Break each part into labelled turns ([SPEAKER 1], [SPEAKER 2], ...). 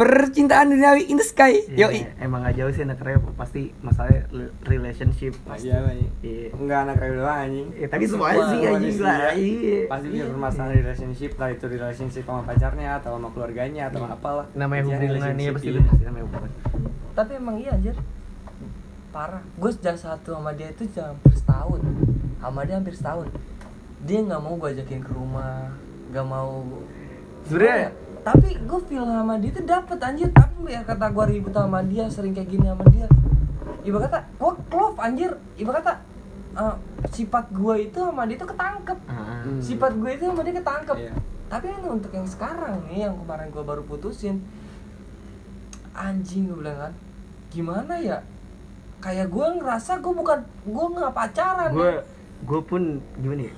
[SPEAKER 1] percintaan duniawi in the sky
[SPEAKER 2] Iya,
[SPEAKER 1] yo
[SPEAKER 2] emang gak jauh sih anak rap pasti masalah relationship
[SPEAKER 3] Pasti apa nih?
[SPEAKER 2] Iya.
[SPEAKER 3] Enggak anak rap doang anjing.
[SPEAKER 2] Eh, tapi semuanya
[SPEAKER 3] Semua
[SPEAKER 2] sih anjing lah iya.
[SPEAKER 3] Pasti punya permasalahan relationship lah itu relationship sama pacarnya atau sama keluarganya atau apalah.
[SPEAKER 2] namanya hubungan iya
[SPEAKER 3] relationship,
[SPEAKER 2] pasti
[SPEAKER 3] iya.
[SPEAKER 2] sih namanya hubungan
[SPEAKER 4] tapi emang iya anjir parah gue sejak satu sama dia itu jangan hampir setahun sama dia hampir setahun dia nggak mau gue ajakin ke rumah nggak mau
[SPEAKER 2] Sebenarnya-
[SPEAKER 4] Gimana ya? Tapi gue feel sama dia tuh dapet anjir tapi ya kata gue ribut sama dia sering kayak gini sama dia iba kata gue klop anjir iba kata eh, sifat gue itu sama dia tuh ketangkep.
[SPEAKER 3] Hmm.
[SPEAKER 4] sifat gue itu sama dia ketangkep
[SPEAKER 3] Iya.
[SPEAKER 4] tapi ini untuk yang sekarang nih yang kemarin gue baru putusin anjing gue bilang kan gimana ya kayak gue ngerasa gue bukan gue nggak pacaran
[SPEAKER 2] gue
[SPEAKER 4] ya.
[SPEAKER 2] gue pun gimana ya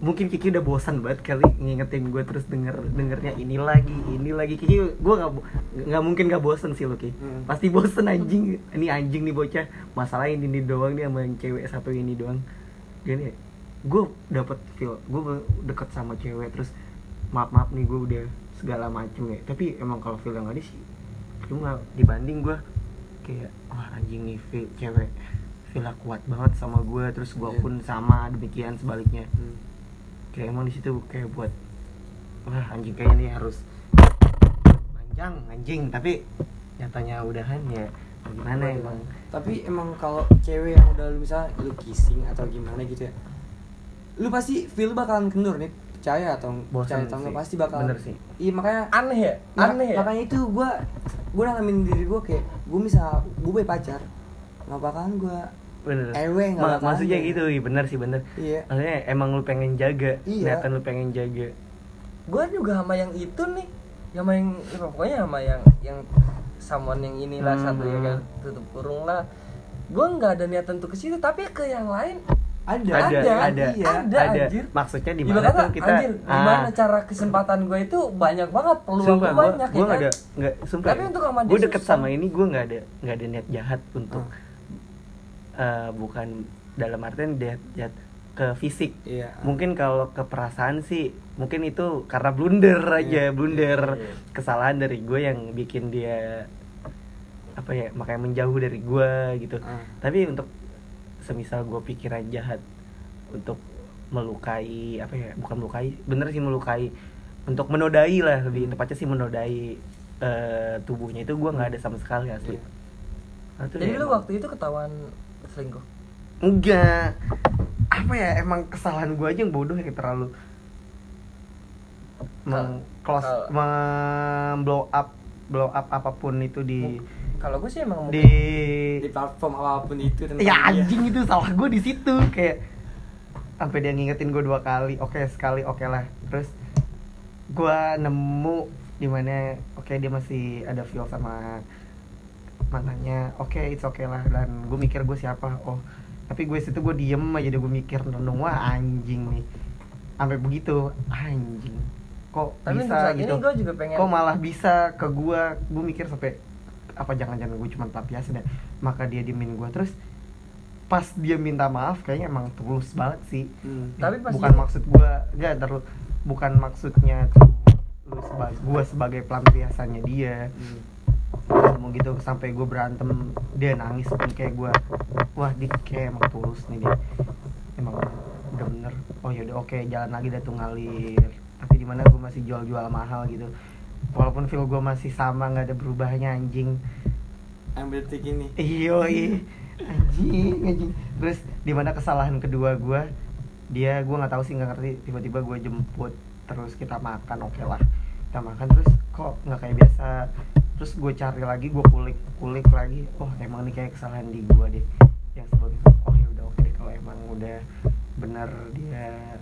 [SPEAKER 2] mungkin Kiki udah bosan banget kali ngingetin gue terus denger dengernya ini lagi ini lagi. Kiki gue nggak nggak mungkin nggak bosen sih lo Ki.
[SPEAKER 3] Hmm.
[SPEAKER 2] pasti bosen anjing. Ini anjing nih bocah. Masalah ini nih doang nih sama yang cewek satu ini doang. Gini ya, gue dapet feel gue deket sama cewek terus maaf maaf nih gue udah segala macem ya. Tapi emang kalau feel yang ada sih cuma dibanding gue kayak wah anjing nih feel cewek feel kuat banget sama gue terus gue
[SPEAKER 3] Iya.
[SPEAKER 2] pun sama demikian sebaliknya.
[SPEAKER 3] Hmm.
[SPEAKER 2] Kayak emang di situ kayak buat wah anjing kayak ini harus panjang anjing tapi nyatanya udahan ya gimana emang
[SPEAKER 3] Tapi emang kalau cewek yang udah lu misalnya lu kissing atau gimana gitu ya. Lu pasti feel bakalan kendur nih. Percaya atau
[SPEAKER 2] Bosan
[SPEAKER 3] percaya atau enggak pasti bakalan.
[SPEAKER 2] Bener sih.
[SPEAKER 3] Iya makanya
[SPEAKER 4] aneh ya
[SPEAKER 3] Maka-
[SPEAKER 4] aneh ya
[SPEAKER 3] Makanya itu gua gua nanamin diri gua kayak gua bisa gua punya pacar. Nggak bakalan gua
[SPEAKER 2] bener
[SPEAKER 3] Ewe nggak
[SPEAKER 2] Ma- maksudnya
[SPEAKER 3] ya.
[SPEAKER 2] gitu iya bener sih bener
[SPEAKER 3] Iya.
[SPEAKER 2] maksudnya emang lu pengen jaga
[SPEAKER 3] Iya.
[SPEAKER 2] niatan lu pengen jaga
[SPEAKER 4] gue juga sama yang itu nih sama yang ya pokoknya sama yang yang someone yang inilah
[SPEAKER 2] Hmm.
[SPEAKER 4] satu ya kan tutup kurung lah gue nggak ada niatan untuk ke situ tapi ke yang lain
[SPEAKER 3] Ada.
[SPEAKER 2] ada
[SPEAKER 4] Ada,
[SPEAKER 2] ada
[SPEAKER 3] iya.
[SPEAKER 4] ada, anjir.
[SPEAKER 2] maksudnya di mana tuh kita
[SPEAKER 4] anjir, gimana cara kesempatan gue itu banyak banget peluang
[SPEAKER 2] sumpah
[SPEAKER 4] gue
[SPEAKER 2] gue
[SPEAKER 4] banyak
[SPEAKER 2] gue
[SPEAKER 4] ya
[SPEAKER 2] nggak
[SPEAKER 4] kan?
[SPEAKER 2] ada nggak sumpah
[SPEAKER 4] Tapi untuk sama
[SPEAKER 2] gue deket
[SPEAKER 4] susah.
[SPEAKER 2] sama ini gue nggak ada nggak ada niat jahat untuk
[SPEAKER 3] Hmm.
[SPEAKER 2] Eh, bukan dalam artian niat jahat ke fisik
[SPEAKER 3] Iya.
[SPEAKER 2] mungkin kalau ke perasaan sih mungkin itu karena blunder aja
[SPEAKER 3] Iya,
[SPEAKER 2] blunder
[SPEAKER 4] iya, iya.
[SPEAKER 2] kesalahan dari gue yang bikin dia apa ya makanya menjauh dari gue gitu
[SPEAKER 3] Ah.
[SPEAKER 2] tapi untuk semisal gue pikiran jahat untuk melukai apa ya bukan melukai bener sih melukai untuk menodai lah lebih
[SPEAKER 3] Hmm.
[SPEAKER 2] tepatnya sih menodai eh, tubuhnya itu gue nggak ada sama sekali asli
[SPEAKER 3] Iya.
[SPEAKER 2] Nah, itu
[SPEAKER 4] jadi
[SPEAKER 2] ya
[SPEAKER 4] lu
[SPEAKER 2] emang-
[SPEAKER 4] waktu itu ketahuan selingkuh?
[SPEAKER 2] Enggak. Apa ya emang kesalahan gue aja yang bodoh ya terlalu. Meng close
[SPEAKER 4] Kal-
[SPEAKER 2] mem blow up blow up apa pun itu di
[SPEAKER 4] kalau gue sih emang
[SPEAKER 2] di
[SPEAKER 3] Di platform apa pun itu tentang
[SPEAKER 2] ya
[SPEAKER 3] dia.
[SPEAKER 2] anjing itu salah gue di situ. Kayak sampai dia ngingetin gue dua kali. Oke sekali oke lah. Terus gue nemu di mana oke dia masih ada feel sama mantannya oke it's okay lah. Dan gue mikir gue siapa oh. Tapi gue situ gue diem aja deh gue mikir renung wah anjing nih. Sampai begitu anjing kok
[SPEAKER 4] tapi
[SPEAKER 2] bisa gitu?
[SPEAKER 4] gue juga pengen
[SPEAKER 2] kok malah bisa ke gua? Gue mikir sampai apa jangan-jangan gue cuma pelampiasan ya maka dia diemin gua. Terus pas dia minta maaf kayaknya emang tulus banget sih.
[SPEAKER 3] Hmm.
[SPEAKER 4] Tapi pas
[SPEAKER 2] bukan
[SPEAKER 4] dia-
[SPEAKER 2] maksud gua enggak terus bukan maksudnya tuh lu sebagai gua sebagai pelampiasannya dia.
[SPEAKER 3] Hmm.
[SPEAKER 2] Ngomong gitu sampai gue berantem dia nangis pun kayak gue wah dia kayak emang tulus nih dia emang udah bener. Oh yaudah oke jalan lagi dah tuh ngalir. Tapi di mana gue masih jual-jual mahal gitu. Walaupun feel gue masih sama nggak ada berubahnya anjing.
[SPEAKER 3] Ambil detik ini.
[SPEAKER 2] iyo anjing anjing. Terus di mana kesalahan kedua gue dia gue nggak tahu sih nggak ngerti. Tiba-tiba gue jemput terus kita makan oke lah. Kita makan terus kok nggak kayak biasa terus gue cari lagi gue kulik kulik lagi. Oh emang ini kayak kesalahan di gue deh. Yang sebelumnya oh ya udah oke deh kalau emang udah bener dia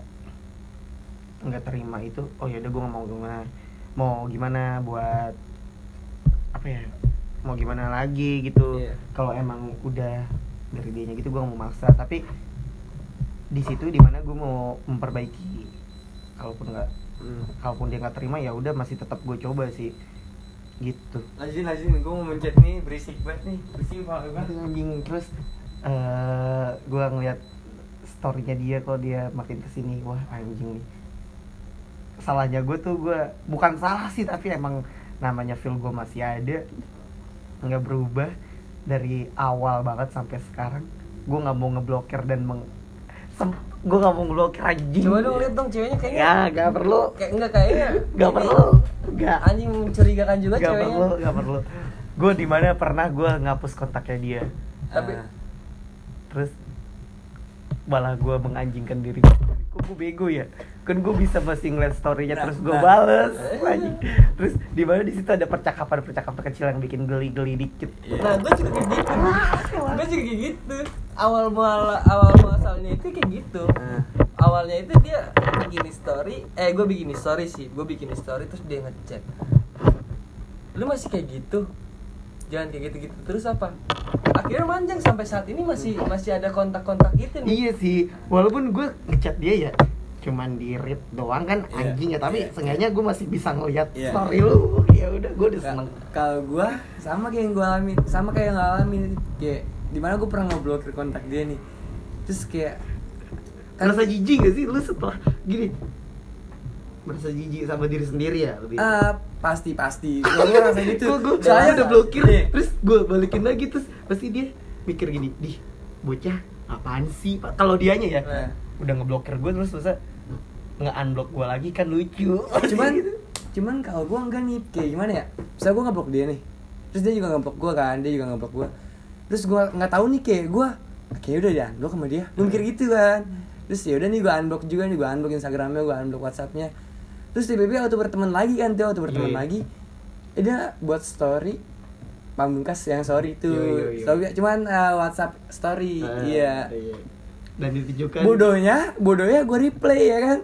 [SPEAKER 2] nggak terima itu oh ya udah gue mau gimana. Mau gimana buat apa ya mau gimana lagi gitu.
[SPEAKER 3] Iya.
[SPEAKER 2] kalau emang udah dari dianya gitu gue mau maksa. Tapi di situ di mana gue mau memperbaiki. Kalaupun nggak
[SPEAKER 3] Hmm.
[SPEAKER 2] kalaupun dia nggak terima ya udah masih tetap gue coba sih gitu
[SPEAKER 3] Lanjutin, lanjutin. Gue mau mencet nih, berisik banget nih. Pusing gue.
[SPEAKER 2] Aduh, anjing terus eh gue ngeliat storynya dia kalau dia makin ke sini wah anjing nih salahnya gue tuh gue bukan salah sih tapi emang namanya feel gue masih ada nggak berubah dari awal banget sampai sekarang gue nggak mau ngeblokir dan meng gue nggak mau ngeblokir anjing.
[SPEAKER 4] Coba dong lihat dong ceweknya kayaknya.
[SPEAKER 2] Ya nggak perlu.
[SPEAKER 4] Kayak enggak kayaknya. Ini
[SPEAKER 2] perlu. Nggak.
[SPEAKER 4] Anjing mencurigakan juga ceweknya.
[SPEAKER 2] perlu nggak perlu. Gue di mana pernah gue ngapus kontaknya dia.
[SPEAKER 4] Tapi
[SPEAKER 3] Ah.
[SPEAKER 2] terus malah gue menganjingkan diri gue kok gue bego ya? Kan gue bisa masih ngeliat storynya
[SPEAKER 3] Nah,
[SPEAKER 2] terus gue
[SPEAKER 3] nah.
[SPEAKER 2] bales lagi terus di mana di situ ada percakapan percakapan kecil yang bikin geli geli dikit.
[SPEAKER 3] Iya.
[SPEAKER 4] nah gue juga kayak gitu. Gue juga kayak gitu. Awal muala awal muasalnya itu kayak gitu.
[SPEAKER 3] Ah.
[SPEAKER 4] awalnya itu dia bikin story eh gue bikin story sih. Gue bikin story terus dia ngechat. Lu masih kayak gitu jangan kayak gitu gitu terus apa? Akhirnya manjang sampai saat ini masih masih ada kontak-kontak itu nih.
[SPEAKER 2] Iya sih. Walaupun gue ngechat dia ya cuman di read doang kan anjing ya. Tapi
[SPEAKER 3] iya.
[SPEAKER 2] seenggaknya gue masih bisa ngeliat
[SPEAKER 3] Iya.
[SPEAKER 2] story lu. Ya udah gue udah seneng.
[SPEAKER 3] Kalau gua sama kayak yang gua alamin, sama kayak yang gak alamin kayak di mana gua pernah ngeblokir kontak dia nih. Terus kayak kan
[SPEAKER 2] merasa jijik gak sih lu setelah gini? Merasa jijik sama diri sendiri ya lebih.
[SPEAKER 3] Ah, pasti pasti gua gua rasa gitu.
[SPEAKER 2] Gue
[SPEAKER 3] Soalnya
[SPEAKER 2] udah blokir.
[SPEAKER 3] Nih,
[SPEAKER 2] terus gue balikin lagi terus pasti dia mikir gini di bocah apaan sih pak? Kalau dianya ya
[SPEAKER 3] Nah.
[SPEAKER 2] udah ngeblokir gue terus masa nge unblock gue lagi kan lucu.
[SPEAKER 3] Cuman
[SPEAKER 2] Gitu.
[SPEAKER 3] cuman kalau gua enggak nih kayak gimana ya? Misalnya gua ngeblok dia nih terus dia juga ngeblok gua kan dia juga ngeblok gua. Terus gua nggak tahu nih kayak gua kayak udah ya unblock sama dia. Gua mikir gitu kan. Terus ya udah nih gua unblock juga nih gua unblock instagramnya gua unblock whatsappnya terus tiba-tiba waktu berteman lagi kan dia waktu berteman
[SPEAKER 2] iya.
[SPEAKER 3] lagi eh, dia buat story pamungkas yang sorry itu. Story cuman uh, whatsapp story
[SPEAKER 2] Ah,
[SPEAKER 3] iya.
[SPEAKER 2] dan ditunjukkan.
[SPEAKER 3] Bodohnya bodohnya gue replay ya kan?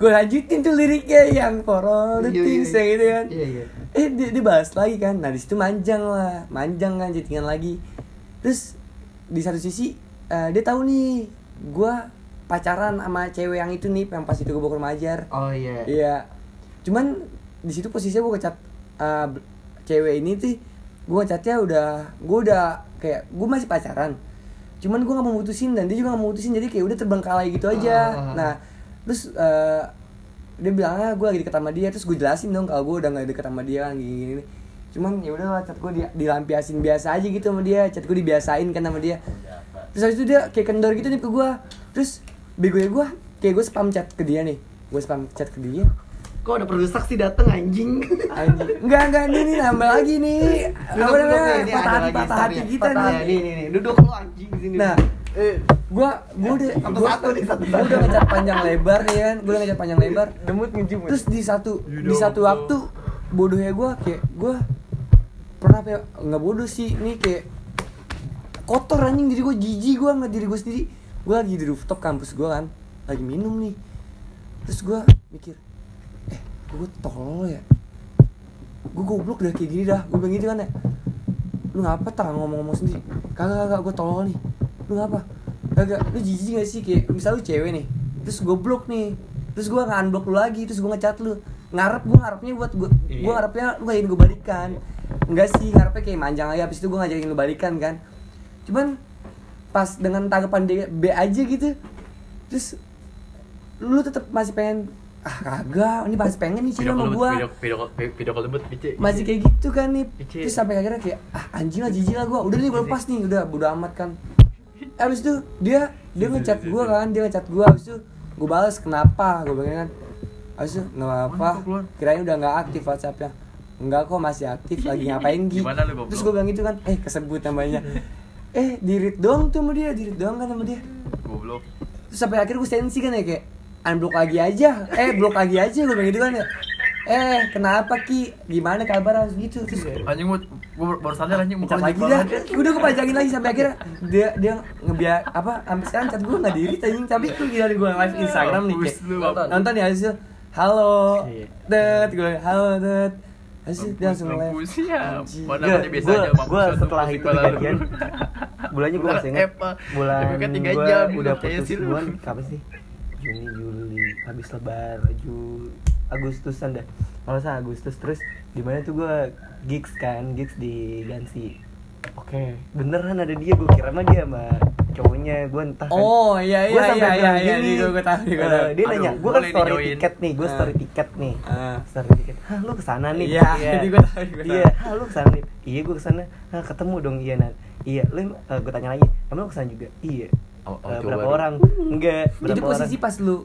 [SPEAKER 3] Gue lanjutin tuh liriknya yang for all the
[SPEAKER 2] Iya, iya,
[SPEAKER 3] things
[SPEAKER 2] iya.
[SPEAKER 3] ya gitu kan?
[SPEAKER 2] Iya, iya.
[SPEAKER 3] eh dia, dia bahas lagi kan? Nah di situ manjang lah manjang kan chattingan lagi. Terus di satu sisi eh, dia tahu nih gue pacaran sama cewek yang itu nih yang pas itu gue bawa ke rumah ajar
[SPEAKER 2] oh iya
[SPEAKER 3] Iya. Cuman di situ posisinya gue ngecat uh, cewek ini tuh gue ngecatnya udah gue udah kayak gue masih pacaran. Cuman gue gak mau mutusin dan dia juga gak mau mutusin jadi kayak udah terbengkalai gitu aja.
[SPEAKER 2] Ah.
[SPEAKER 3] Nah terus uh, dia bilangnya gue lagi deket sama dia terus gue jelasin dong kalau gue udah gak deket sama dia kan gini gini. Cuman ya udah chat gue di, dilampiasin biasa aja gitu sama dia, chat gue dibiasain kan sama dia. Terus habis itu dia kayak kendor gitu nih ke gue. Terus bego ya gue kayak gue spam chat ke dia nih. Gue spam chat ke dia.
[SPEAKER 2] kok ada produk saksi dateng anjing
[SPEAKER 3] Anjing. Enggak, enggak, ini nih nambah lagi nih. Apa namanya?
[SPEAKER 2] nih, ini
[SPEAKER 3] Patah
[SPEAKER 2] ada
[SPEAKER 3] hati, patah hati kita nih.
[SPEAKER 2] nih nih nih duduk lu anjing sini
[SPEAKER 3] Nah,
[SPEAKER 2] eh
[SPEAKER 3] gua gua udah
[SPEAKER 2] Satu-satu
[SPEAKER 3] gua,
[SPEAKER 2] nih, satu-satu.
[SPEAKER 3] gua udah ngecat panjang lebar nih kan. Gua udah ngecat panjang lebar.
[SPEAKER 4] demut ngejum
[SPEAKER 3] Terus di satu di satu waktu bodohnya gua kayak gua pernah apa ya nggak bodoh sih ini kayak kotor anjing diri gua jijik gua nggak diri gua sendiri gua lagi di rooftop kampus gua kan lagi minum nih. Terus gua mikir eh gua tolol ya. Gua goblok udah kayak gini dah. Gua bilang gitu kan ya lu ngapa tak ngomong-ngomong sendiri? Kagak kagak gua tolol nih. Lu ngapa? Kagak lu jijik gak sih? Kayak misal lu cewek nih terus gua blok nih. Terus gua nge-unblock lu lagi terus gua ngechat lu. Ngarep gua ngarepnya buat gua
[SPEAKER 2] Iya.
[SPEAKER 3] gua ngarepnya lu ngajakin gua balikan. Enggak sih ngarepnya kayak manjang aja. Habis itu gua ngajakin lu balikan kan. Cuman pas dengan tanggapan dia B aja gitu. Terus lu tetap masih pengen ah kagak ini masih pengen nih
[SPEAKER 5] Video
[SPEAKER 3] sama gua.
[SPEAKER 5] video call lembut
[SPEAKER 3] masih kayak gitu kan nih. Terus sampai akhirnya kayak ah anjing lah jijik lah gua. Udah nih gua lepas nih udah bodo amat kan. Abis itu dia dia ngechat gua kan dia ngechat gua. Abis itu gua balas kenapa? Gua bilang kan. Abis itu nggak apa kirain udah nggak aktif whatsappnya. Enggak kok masih aktif lagi ngapain Gi?
[SPEAKER 5] Gimana lu, goblok?
[SPEAKER 3] terus gua bilang gitu kan. Eh kesebut namanya eh dirit doang tuh sama dia dirit doang kan sama dia.
[SPEAKER 5] Goblok.
[SPEAKER 3] terus sampai akhirnya gue sensi kan ya kayak unblock lagi aja. Eh blok lagi aja gue bilang gitu kan ya. Eh kenapa ki? Gimana kabar? Harus gitu. Terus
[SPEAKER 5] Anjing gua gua baru sadar anjing muka
[SPEAKER 3] lagi dah udah gue pajangin lagi sampai akhirnya dia dia ngebiar apa sampai sekarang chat gue nggak diri anjing. Tapi gue gila gue live Instagram nih kayak.
[SPEAKER 4] Nonton.
[SPEAKER 3] nonton ya hasil. Halo.
[SPEAKER 2] Iya.
[SPEAKER 3] det gue halo det hasil dia langsung live
[SPEAKER 5] Mampus ya.
[SPEAKER 3] Anjing.
[SPEAKER 5] Mana
[SPEAKER 2] Gua,
[SPEAKER 5] aja biasa
[SPEAKER 2] gua,
[SPEAKER 5] aja mampus
[SPEAKER 2] gua setelah itu kejadian bulannya gue masih ingat. Bulan
[SPEAKER 5] kan tiga
[SPEAKER 2] gua
[SPEAKER 5] jam,
[SPEAKER 2] udah
[SPEAKER 5] percaya
[SPEAKER 2] putus bulan kapan sih? Juni Juli habis lebar Juli Agustusan dah. Kalau salah Agustus. Terus di mana tuh gue gigs kan gigs di Gansi oke. Beneran ada dia gue kira mah dia sama cowoknya. Gue entah kan.
[SPEAKER 3] Oh iya
[SPEAKER 2] Gua
[SPEAKER 3] iya
[SPEAKER 2] sampai
[SPEAKER 3] iya iya
[SPEAKER 2] bilang
[SPEAKER 3] iya
[SPEAKER 2] gini,
[SPEAKER 3] gue gue tahu gue
[SPEAKER 2] eh,
[SPEAKER 3] tahu.
[SPEAKER 2] dia
[SPEAKER 5] Aduh,
[SPEAKER 2] nanya gue kan story
[SPEAKER 5] di-join.
[SPEAKER 2] tiket nih gue story tiket nih.
[SPEAKER 3] Ah.
[SPEAKER 2] story tiket. Hah lu ke sana nih?
[SPEAKER 3] Iya, jadi gue tahu gue
[SPEAKER 2] iya. hah lu ke sana nih? Iya gue ke sana. Hah ketemu dong. Iya nah iya lu uh, gue tanya lagi emang lu ke sana juga? Iya.
[SPEAKER 5] Oh, oh,
[SPEAKER 2] Eh,
[SPEAKER 5] coba
[SPEAKER 2] berapa orang? Enggak berapa
[SPEAKER 3] Itu posisi
[SPEAKER 2] orang.
[SPEAKER 3] pas lu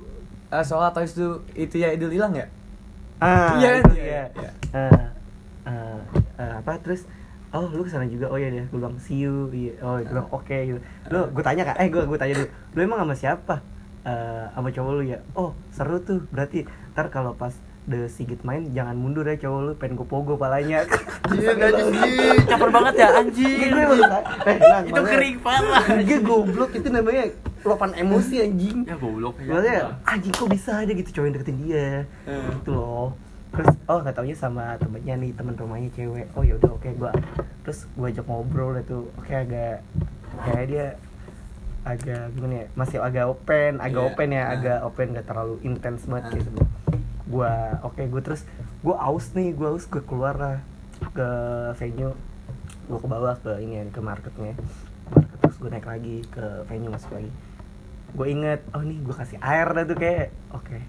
[SPEAKER 3] uh, sholat atau itu itu ya idul hilang ya?
[SPEAKER 2] ah
[SPEAKER 3] Iya, iya,
[SPEAKER 2] iya.
[SPEAKER 3] Iya.
[SPEAKER 2] Ah, apa terus oh lu ke sana juga? Oh iya deh gue bilang see you. Iya. Oh gue bilang oke gitu. Lu gue tanya kan? Eh gue gue tanya dulu. Lu emang sama siapa? Eh, sama cowok lu ya? Oh seru tuh. Berarti ntar kalau pas The Sigit main jangan mundur ya cowok lu. Pengen gue pogo palanya.
[SPEAKER 5] Iya, anjing. Caper banget ya anjing.
[SPEAKER 2] Iya, gue eh, Nang,
[SPEAKER 5] Itu kering parah.
[SPEAKER 2] Gue goblok itu namanya luapan emosi anjing.
[SPEAKER 5] Ya goblok. Ya.
[SPEAKER 2] Maksudnya anjing kok bisa aja gitu? Cowok yang deketin dia.
[SPEAKER 3] Eh.
[SPEAKER 2] Gitu loh Terus oh gak taunya sama temennya nih temen rumahnya cewek. Oh yaudah oke gua Terus gue ajak ngobrol itu. Oke agak Kayak dia agak gimana ya masih agak open agak
[SPEAKER 3] Iya.
[SPEAKER 2] open ya
[SPEAKER 3] Ah.
[SPEAKER 2] agak open gak terlalu intens banget
[SPEAKER 3] Ah.
[SPEAKER 2] gitu. Gua oke gue terus gua aus nih gua aus gue keluar lah ke venue. Gua ke bawah ke ini ya, ke marketnya. Market terus gue naik lagi ke venue masuk lagi. Gue inget oh nih gue kasih air dah tuh kayak. Oke.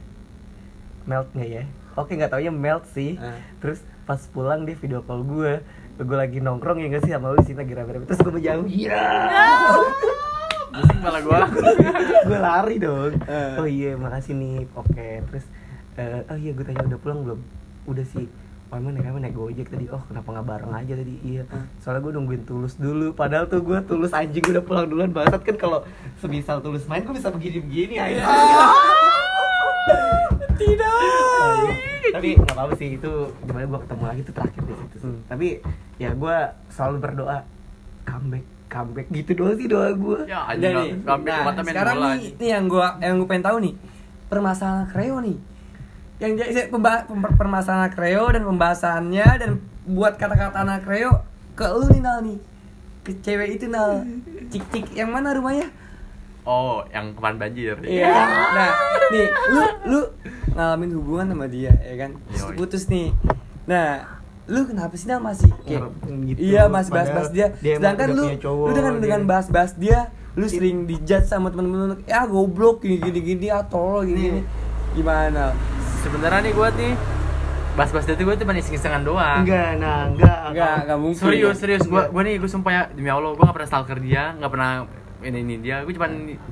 [SPEAKER 2] Melt nggak ya oke nggak taunya melt sih.
[SPEAKER 3] Ah.
[SPEAKER 2] terus pas pulang dia video call gue gue lagi nongkrong ya gak sih sama lu di sini lagi rame-rame. Terus gue menjauh. Iya.
[SPEAKER 5] Pusing malah gua.
[SPEAKER 2] gue lari dong.
[SPEAKER 3] Eh.
[SPEAKER 2] oh iya makasih nih. Oke terus eh, oh iya gue tanya udah pulang belum? Udah sih. Oh emang naik apa naik gojek tadi. Oh kenapa nggak bareng aja tadi? Iya.
[SPEAKER 3] Eh.
[SPEAKER 2] Soalnya gue nungguin tulus dulu. Padahal tuh gue tulus anjing udah pulang duluan. Bangsat kan kalau semisal tulus main Gue bisa begini-begini aja
[SPEAKER 3] Tidak.
[SPEAKER 2] Tapi nggak apa-apa sih Itu gimana gue ketemu lagi tuh terakhir di situ sih.
[SPEAKER 3] Hmm.
[SPEAKER 2] Tapi ya gue selalu berdoa Comeback Comeback gitu doang sih doa gue
[SPEAKER 5] Ya
[SPEAKER 3] nih.
[SPEAKER 5] Sampai
[SPEAKER 3] Nah,
[SPEAKER 5] mata main
[SPEAKER 3] sekarang nih, nih yang gua yang gua pengen tahu nih. Permasalahan Kreo nih. Yang jadi permasalahan Kreo dan pembahasannya dan buat kata-kata anak Kreo ke lu nih Nal nih. Ke cewek itu Nal. Cik-cik yang mana rumahnya?
[SPEAKER 5] Oh, yang kemarin banjir.
[SPEAKER 3] Iya. Nah, nih lu lu ngalamin hubungan sama dia ya kan? Terus putus nih. Nah, lu kenapa sih Nal masih kayak
[SPEAKER 2] gitu.
[SPEAKER 3] Iya, masih bahas-bahas dia.
[SPEAKER 2] dia
[SPEAKER 3] Sedangkan lu
[SPEAKER 2] cowok,
[SPEAKER 3] lu dengan
[SPEAKER 2] dia-
[SPEAKER 3] dengan bahas-bahas dia, lu sering dijudge sama temen-temen lu, ya goblok gini gini gini atau gini gini. Gimana?
[SPEAKER 5] Sebenarnya nih gua nih bahas-bahas itu gua cuma iseng-isengan doang.
[SPEAKER 2] Enggak, nah, enggak
[SPEAKER 3] Enggak, enggak mungkin.
[SPEAKER 5] Serius, serius. Gua
[SPEAKER 2] Enggak.
[SPEAKER 5] gua nih gua sumpah ya demi Allah gua gak pernah stalker dia, gak pernah ini ini dia. Gua cuma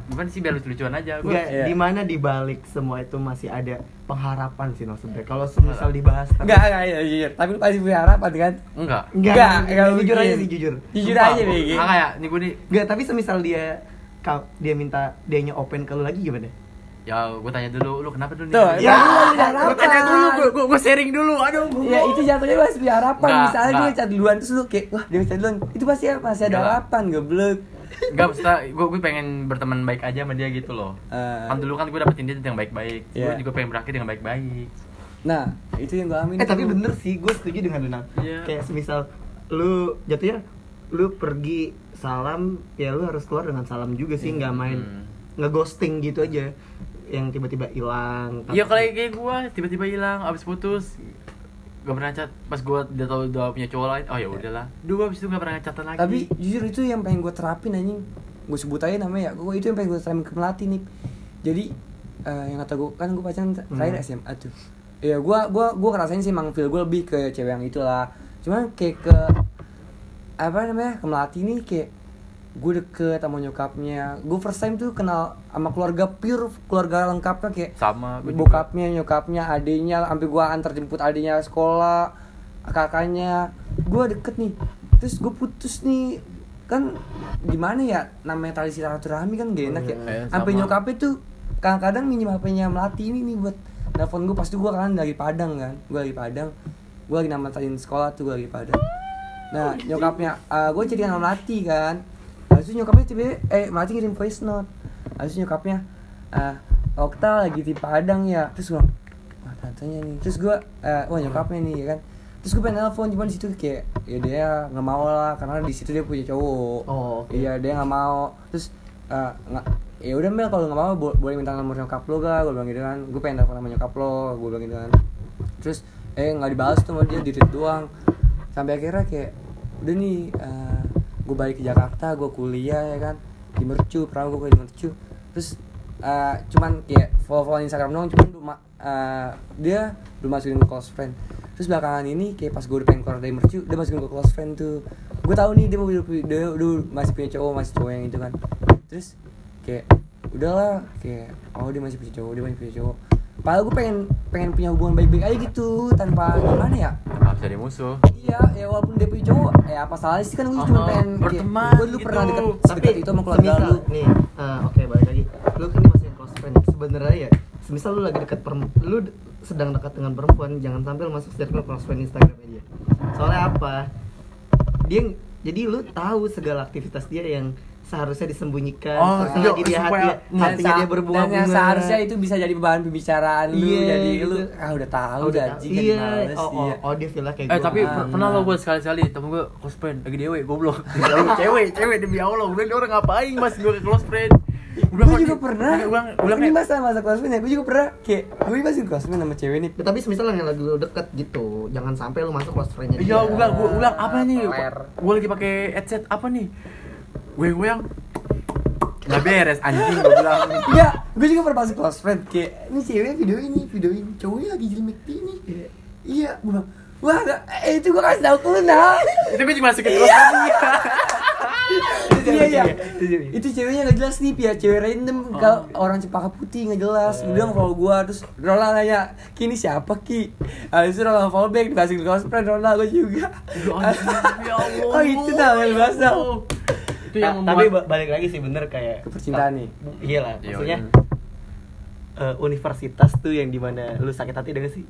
[SPEAKER 5] bukan sih biar lucu-lucuan aja. Gua
[SPEAKER 2] Enggak,
[SPEAKER 3] Iya.
[SPEAKER 2] di mana di balik semua itu masih ada pengharapan sih no sebenarnya. Kalau semisal dibahas tapi-
[SPEAKER 3] Enggak, enggak, iya, jujur. Tapi lu pasti punya harapan kan?
[SPEAKER 5] enggak.
[SPEAKER 2] Enggak,
[SPEAKER 3] Enggak,
[SPEAKER 2] enggak,
[SPEAKER 3] enggak
[SPEAKER 2] jujur aja sih jujur.
[SPEAKER 3] Jujur
[SPEAKER 5] Sumpah,
[SPEAKER 3] aja nih.
[SPEAKER 5] Ah, kayak nih gua nih
[SPEAKER 2] Enggak, tapi semisal dia dia minta dianya open ke lu lagi gimana?
[SPEAKER 5] ya gua tanya dulu lu kenapa dulu nih?
[SPEAKER 3] Tuh,
[SPEAKER 2] Ya,
[SPEAKER 5] Gua
[SPEAKER 3] harapan.
[SPEAKER 5] tanya dulu, gua, gua, gua sharing dulu. Aduh, gua.
[SPEAKER 3] Ya itu jatuhnya lu harus punya harapan
[SPEAKER 5] Enggak,
[SPEAKER 3] Misalnya gue
[SPEAKER 5] enggak.
[SPEAKER 3] ngechat duluan Terus lu kayak Wah dia ngechat duluan Itu pasti masih ada
[SPEAKER 5] Enggak.
[SPEAKER 3] harapan Goblok
[SPEAKER 5] Enggak, maksudnya gue gue pengen berteman baik aja sama dia gitu loh.
[SPEAKER 3] Eh.
[SPEAKER 5] kan dulu kan gue dapetin dia yang baik-baik.
[SPEAKER 3] Iya.
[SPEAKER 5] Gue juga pengen berakhir dengan baik-baik.
[SPEAKER 3] Nah itu yang gue alamin
[SPEAKER 2] Eh tapi bener sih, gue setuju dengan lu Nang.
[SPEAKER 5] Iya.
[SPEAKER 2] Kayak semisal lu jatuhnya lu pergi salam ya lu harus keluar dengan salam juga sih nggak main
[SPEAKER 5] Hmm.
[SPEAKER 2] ngeghosting gitu aja yang tiba-tiba hilang
[SPEAKER 5] Iya kalau kayak gue tiba-tiba hilang abis putus gak pernah chat pas gue udah tau udah punya cowok lain oh ya udahlah. Dulu abis itu gak pernah chatan lagi.
[SPEAKER 3] Tapi jujur itu yang pengen gue terapin anjing. Gue sebut aja namanya ya. Gue itu yang pengen gue terapin ke Melati nih. Jadi eh, yang kata gue Kan gue pacaran terakhir
[SPEAKER 2] Hmm.
[SPEAKER 3] SMA tuh. Iya gue gua, gua ngerasain sih emang feel gue lebih ke cewek yang itulah. Cuman kayak ke Apa namanya Ke Melati nih kayak Gue deket sama nyokapnya. Gue first time tuh kenal sama keluarga pure Keluarga lengkapnya kayak
[SPEAKER 5] sama gue
[SPEAKER 3] bokapnya nyokapnya adiknya sampai gua antar jemput adiknya sekolah kakaknya. Gua deket nih. Terus gue putus nih. Kan gimana ya namanya tali silaturahmi kan gak enak ya?
[SPEAKER 5] Iya,
[SPEAKER 3] sampai
[SPEAKER 5] sama.
[SPEAKER 3] nyokapnya tuh kadang-kadang minjem HP-nya melati ini nih buat telepon gue pasti gua kan dari Padang kan gua lagi Padang. Gua lagi namatin sekolah tuh gua lagi Padang. Nah nyokapnya gue jadi sama melati kan habis itu nyokapnya tiba eh melati ngirim voice note. Habis itu nyokapnya ah Okta lagi di Padang ya. Terus gue wah tantenya nih. Terus gue eh, wah nyokapnya nih ya kan. Terus gue pengen telepon cuman di situ kayak ya dia nggak mau lah karena di situ dia punya cowok.
[SPEAKER 2] Oh, oke.
[SPEAKER 3] iya dia nggak mau. Terus eh, nggak ya udah Mel kalau nggak mau bo- boleh minta nomor nyokap lo gak gue bilang gitu kan. Gue pengen telepon sama nyokap lo gue bilang gitu kan. Terus eh nggak dibalas tuh sama dia di tweet doang. Sampai akhirnya kayak udah nih gue balik ke Jakarta gue kuliah ya kan. Di mercu pernah gue di mercu. Terus eh, cuman kayak follow follow Instagram doang cuman eh, dia belum masukin ke close friend. Terus belakangan ini kayak pas gue udah pengen keluar dari mercu dia masukin ke close friend tuh. Gue tahu nih dia mau dia, dia, masih punya cowok masih cowok yang itu kan. Terus kayak udahlah kayak oh dia masih punya cowok dia masih punya cowok. Padahal gue pengen pengen punya hubungan baik-baik aja gitu tanpa gimana ya
[SPEAKER 5] musuh.
[SPEAKER 3] Iya, ya walaupun dia punya cowok, ya apa salahnya sih kan gue cuma
[SPEAKER 5] Oh,
[SPEAKER 3] pengen
[SPEAKER 5] berteman
[SPEAKER 3] Gue dulu
[SPEAKER 5] gitu.
[SPEAKER 3] pernah deket
[SPEAKER 2] tapi
[SPEAKER 3] itu sama keluarga
[SPEAKER 2] semisal
[SPEAKER 3] lu.
[SPEAKER 2] nih eh, oke balik lagi. Lu kan masih yang close friend. Sebenarnya ya semisal lu lagi dekat perempuan lu sedang dekat dengan perempuan jangan sampai lu masuk circle close friend Instagram dia soalnya apa? Dia jadi lu tahu segala aktivitas dia yang seharusnya disembunyikan
[SPEAKER 5] Oh,
[SPEAKER 2] seharusnya
[SPEAKER 5] iya,
[SPEAKER 2] lagi dia hati hatinya dia
[SPEAKER 3] sa-
[SPEAKER 2] berbunga
[SPEAKER 3] dan yang seharusnya itu bisa jadi bahan pembicaraan lu
[SPEAKER 2] Iya,
[SPEAKER 3] jadi
[SPEAKER 2] gitu.
[SPEAKER 3] lu ah udah tahu
[SPEAKER 2] Oh,
[SPEAKER 3] udah
[SPEAKER 2] tahu.
[SPEAKER 3] kan
[SPEAKER 2] iya
[SPEAKER 3] males,
[SPEAKER 2] oh, oh,
[SPEAKER 3] iya.
[SPEAKER 2] oh dia feel kayak
[SPEAKER 5] Eh tapi
[SPEAKER 2] Ah.
[SPEAKER 5] per- pernah lo gue sekali-sekali temen gue close friend lagi dewe goblok cewek cewek demi allah gue dia orang ngapain mas gue ke close friend
[SPEAKER 3] Gue juga pernah.
[SPEAKER 5] gue bilang
[SPEAKER 3] Ini masa masa ya, gue juga pernah kayak gue masih close friend sama cewek nih.
[SPEAKER 2] Ya, tapi semisal yang lagi lu deket gitu jangan sampai lu masuk close friendnya
[SPEAKER 5] Iya, gue bilang, gue gue bilang apa nih? Gue lagi pakai headset apa nih? Gue gue yang nggak beres anjing gue bilang.
[SPEAKER 3] Iya, gue juga pernah masuk close friend kayak ini cewek video ini, video ini cowoknya lagi McD nih. Iya, gue bilang, wah, ada- eh, itu gue kasih tau ke lu nah.
[SPEAKER 5] Itu gue cuma masukin close friend dia.
[SPEAKER 3] iya. Iya itu ceweknya nggak jelas nih ya cewek random. Kalau orang cempaka putih nggak jelas. Dia nggak follow gua terus Rola nanya kini siapa ki? Habis itu Rola follow back dikasih close friend Rola gua juga.
[SPEAKER 5] Ya ya
[SPEAKER 3] oh itu namanya bahasa
[SPEAKER 5] Itu yang
[SPEAKER 2] tapi
[SPEAKER 5] membuat
[SPEAKER 2] ba- balik lagi sih bener kayak
[SPEAKER 3] Kepercintaan nih.
[SPEAKER 2] iya lah
[SPEAKER 5] Iya,
[SPEAKER 2] maksudnya
[SPEAKER 5] iya.
[SPEAKER 2] eh, universitas tuh yang di mana lu sakit hati gak sih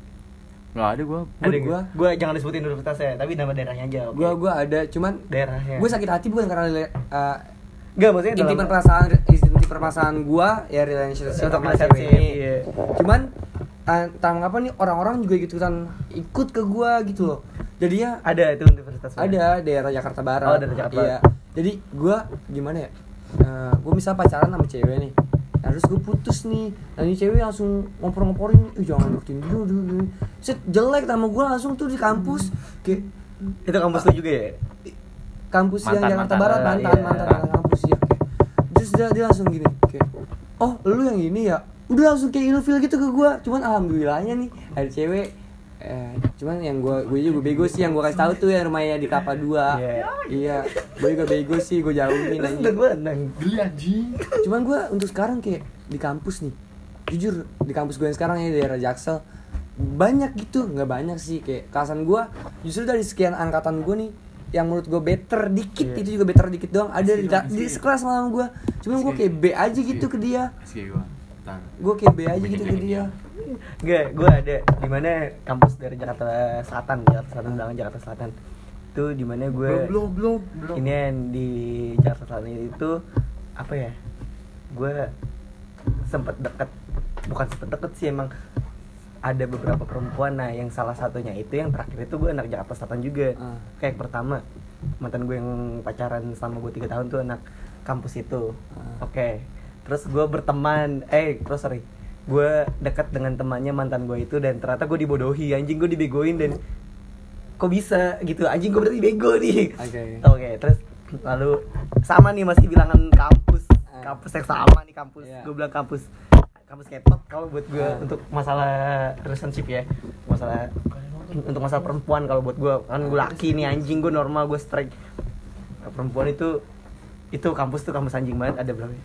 [SPEAKER 5] nggak ada gue.
[SPEAKER 2] ada
[SPEAKER 3] gua-
[SPEAKER 2] gua gua jangan disebutin universitasnya tapi nama daerahnya aja oke?
[SPEAKER 3] gua gua ada cuman
[SPEAKER 2] daerahnya
[SPEAKER 3] gua sakit hati bukan karena uh,
[SPEAKER 2] Enggak maksudnya
[SPEAKER 3] inti
[SPEAKER 2] dalam-
[SPEAKER 3] permasalahan inti permasalahan gua ya relationship sama
[SPEAKER 2] relationship,
[SPEAKER 3] cewek ini
[SPEAKER 2] iya.
[SPEAKER 3] cuman uh, entah mengapa nih orang-orang juga gitu kan ikut ke gua gitu loh jadinya
[SPEAKER 2] ada itu universitas
[SPEAKER 3] ada daerah Jakarta Barat
[SPEAKER 2] Oh, daerah Jakarta
[SPEAKER 3] iya jadi gua gimana ya? Eh, gua misal pacaran sama cewek nih. Nah, terus gue putus nih. Dan ini cewek langsung ngompor-ngomporin eh jangan deketin dulu dulu set jelek sama gua langsung tuh di kampus. Kayak
[SPEAKER 2] itu kampus lu juga ya?
[SPEAKER 3] Kampus yang
[SPEAKER 5] Mantan,
[SPEAKER 3] Jakarta
[SPEAKER 5] mantan.
[SPEAKER 3] Barat mantan
[SPEAKER 2] iya.
[SPEAKER 3] mantan mantan kampus ya terus dia, dia langsung gini kayak oh lu yang ini ya? Udah langsung kayak ilfil gitu ke gua. Cuman alhamdulillahnya nih ada cewek eh, cuman yang gua gue juga bego sih yang gua kasih tahu tuh yang rumahnya di Kelapa Dua.
[SPEAKER 2] Iya.
[SPEAKER 3] iya gue juga bego sih gue jauhin aja
[SPEAKER 5] Geli anjing.
[SPEAKER 3] cuman gua untuk sekarang kayak di kampus nih jujur di kampus gue yang sekarang ya daerah Jaksel banyak gitu nggak banyak sih. Kayak kelasan gua justru dari sekian angkatan gua nih yang menurut gue better dikit
[SPEAKER 2] Iya.
[SPEAKER 3] itu juga better dikit doang. Ada di, di sekelas sama gue cuman gue kayak B aja gitu ke dia.
[SPEAKER 5] gue.
[SPEAKER 3] Gue kayak B aja gitu ke dia
[SPEAKER 2] Enggak, gue ada di mana kampus dari Jakarta Selatan, Jakarta Selatan bilangan Jakarta Selatan. Itu di mana gue
[SPEAKER 5] Belum belum belum.
[SPEAKER 2] ini yang di Jakarta Selatan itu apa ya? Gue sempet deket, bukan sempet deket sih emang ada beberapa perempuan nah yang salah satunya itu yang terakhir itu gue anak Jakarta Selatan juga
[SPEAKER 3] Ah.
[SPEAKER 2] kayak pertama mantan gue yang pacaran selama gue tiga tahun tuh anak kampus itu
[SPEAKER 3] Ah.
[SPEAKER 2] oke terus gue berteman eh terus sorry gue dekat dengan temannya mantan gue itu dan ternyata gue dibodohi anjing gue dibegoin dan kok bisa gitu anjing gue berarti bego nih
[SPEAKER 3] Oke.
[SPEAKER 2] oke terus lalu sama nih masih bilangan kampus
[SPEAKER 3] Ah.
[SPEAKER 2] kampus yang sama nih kampus
[SPEAKER 3] Iya.
[SPEAKER 2] gue bilang kampus kampus ketot kalau buat gue
[SPEAKER 3] Ah.
[SPEAKER 2] untuk masalah relationship ya masalah untuk masalah perempuan kalau buat gue kan gue laki nih anjing gue normal gue strike perempuan itu itu kampus tuh kampus anjing banget ada berapa ya?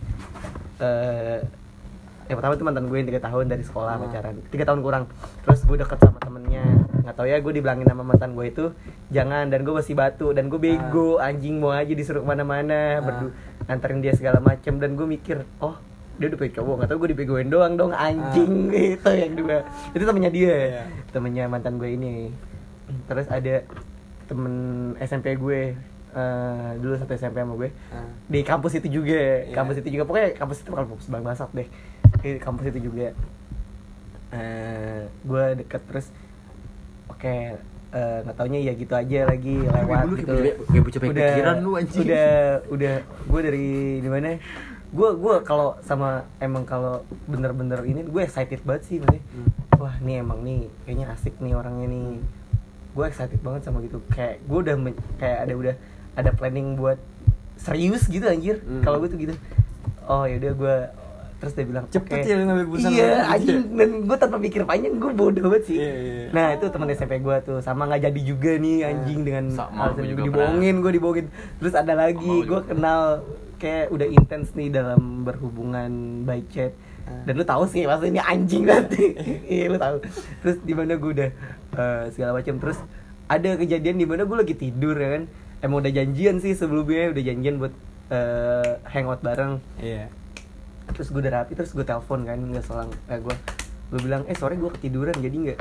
[SPEAKER 2] Eh yang pertama tuh mantan gue yang tiga tahun dari sekolah
[SPEAKER 3] Ah.
[SPEAKER 2] pacaran. Tiga tahun kurang. Terus gue deket sama temennya. Nggak tahu ya gue dibilangin sama mantan gue itu jangan dan gue masih batu dan gue bego anjing mau aja disuruh ke mana-mana
[SPEAKER 3] Ah.
[SPEAKER 2] berdu nganterin dia segala macem. Dan gue mikir oh dia udah punya cowok. Nggak tahu gue dibegoin doang dong anjing itu yang dua. Itu temennya dia.
[SPEAKER 3] Iya.
[SPEAKER 2] temennya mantan gue ini. Terus ada temen SMP gue eh, dulu satu SMP sama gue.
[SPEAKER 3] Ah.
[SPEAKER 2] di kampus itu juga
[SPEAKER 3] Iya.
[SPEAKER 2] kampus itu juga. Pokoknya kampus itu bakal kampus bang basak deh di kampus itu juga. Eh gue deket terus oke eh, nggak taunya ya gitu aja lagi lewat
[SPEAKER 5] lu
[SPEAKER 2] gitu.
[SPEAKER 5] kayak bocah- pengen pikiran lu, anjing.
[SPEAKER 2] udah udah gue dari di mana? Gue gue kalau sama emang kalau bener-bener ini gue excited banget sih maksudnya.
[SPEAKER 3] Hmm.
[SPEAKER 2] wah nih emang nih kayaknya asik nih orangnya nih. Gue excited banget sama gitu. Kayak gue udah kayak ada udah ada planning buat serius gitu anjir.
[SPEAKER 3] Hmm.
[SPEAKER 2] kalau gue tuh gitu. Oh yaudah gue terus dia bilang
[SPEAKER 3] Cepet
[SPEAKER 2] "Oke."
[SPEAKER 3] ya ngambil keputusan
[SPEAKER 2] iya anjing. Dan gue tanpa pikir panjang gue bodoh banget sih.
[SPEAKER 3] Iya, iya, iya.
[SPEAKER 2] nah itu teman SMP gue tuh. Sama nggak jadi juga nih anjing dengan
[SPEAKER 5] Sama,
[SPEAKER 2] alasan gue dibohongin gue dibohongin. Terus ada lagi gue kenal kayak udah intens nih dalam berhubungan by chat.
[SPEAKER 3] Ah.
[SPEAKER 2] dan lu tahu sih maksudnya ini anjing nanti iya lu tahu. Terus di mana gue udah eh, segala macam. Terus ada kejadian di mana gue lagi tidur ya kan? Emang udah janjian sih sebelumnya udah janjian buat eh, hangout bareng.
[SPEAKER 3] Iya.
[SPEAKER 2] Terus gue udah rapi terus gue telepon kan nggak selang eh gue gue bilang eh sore gue ketiduran jadi nggak.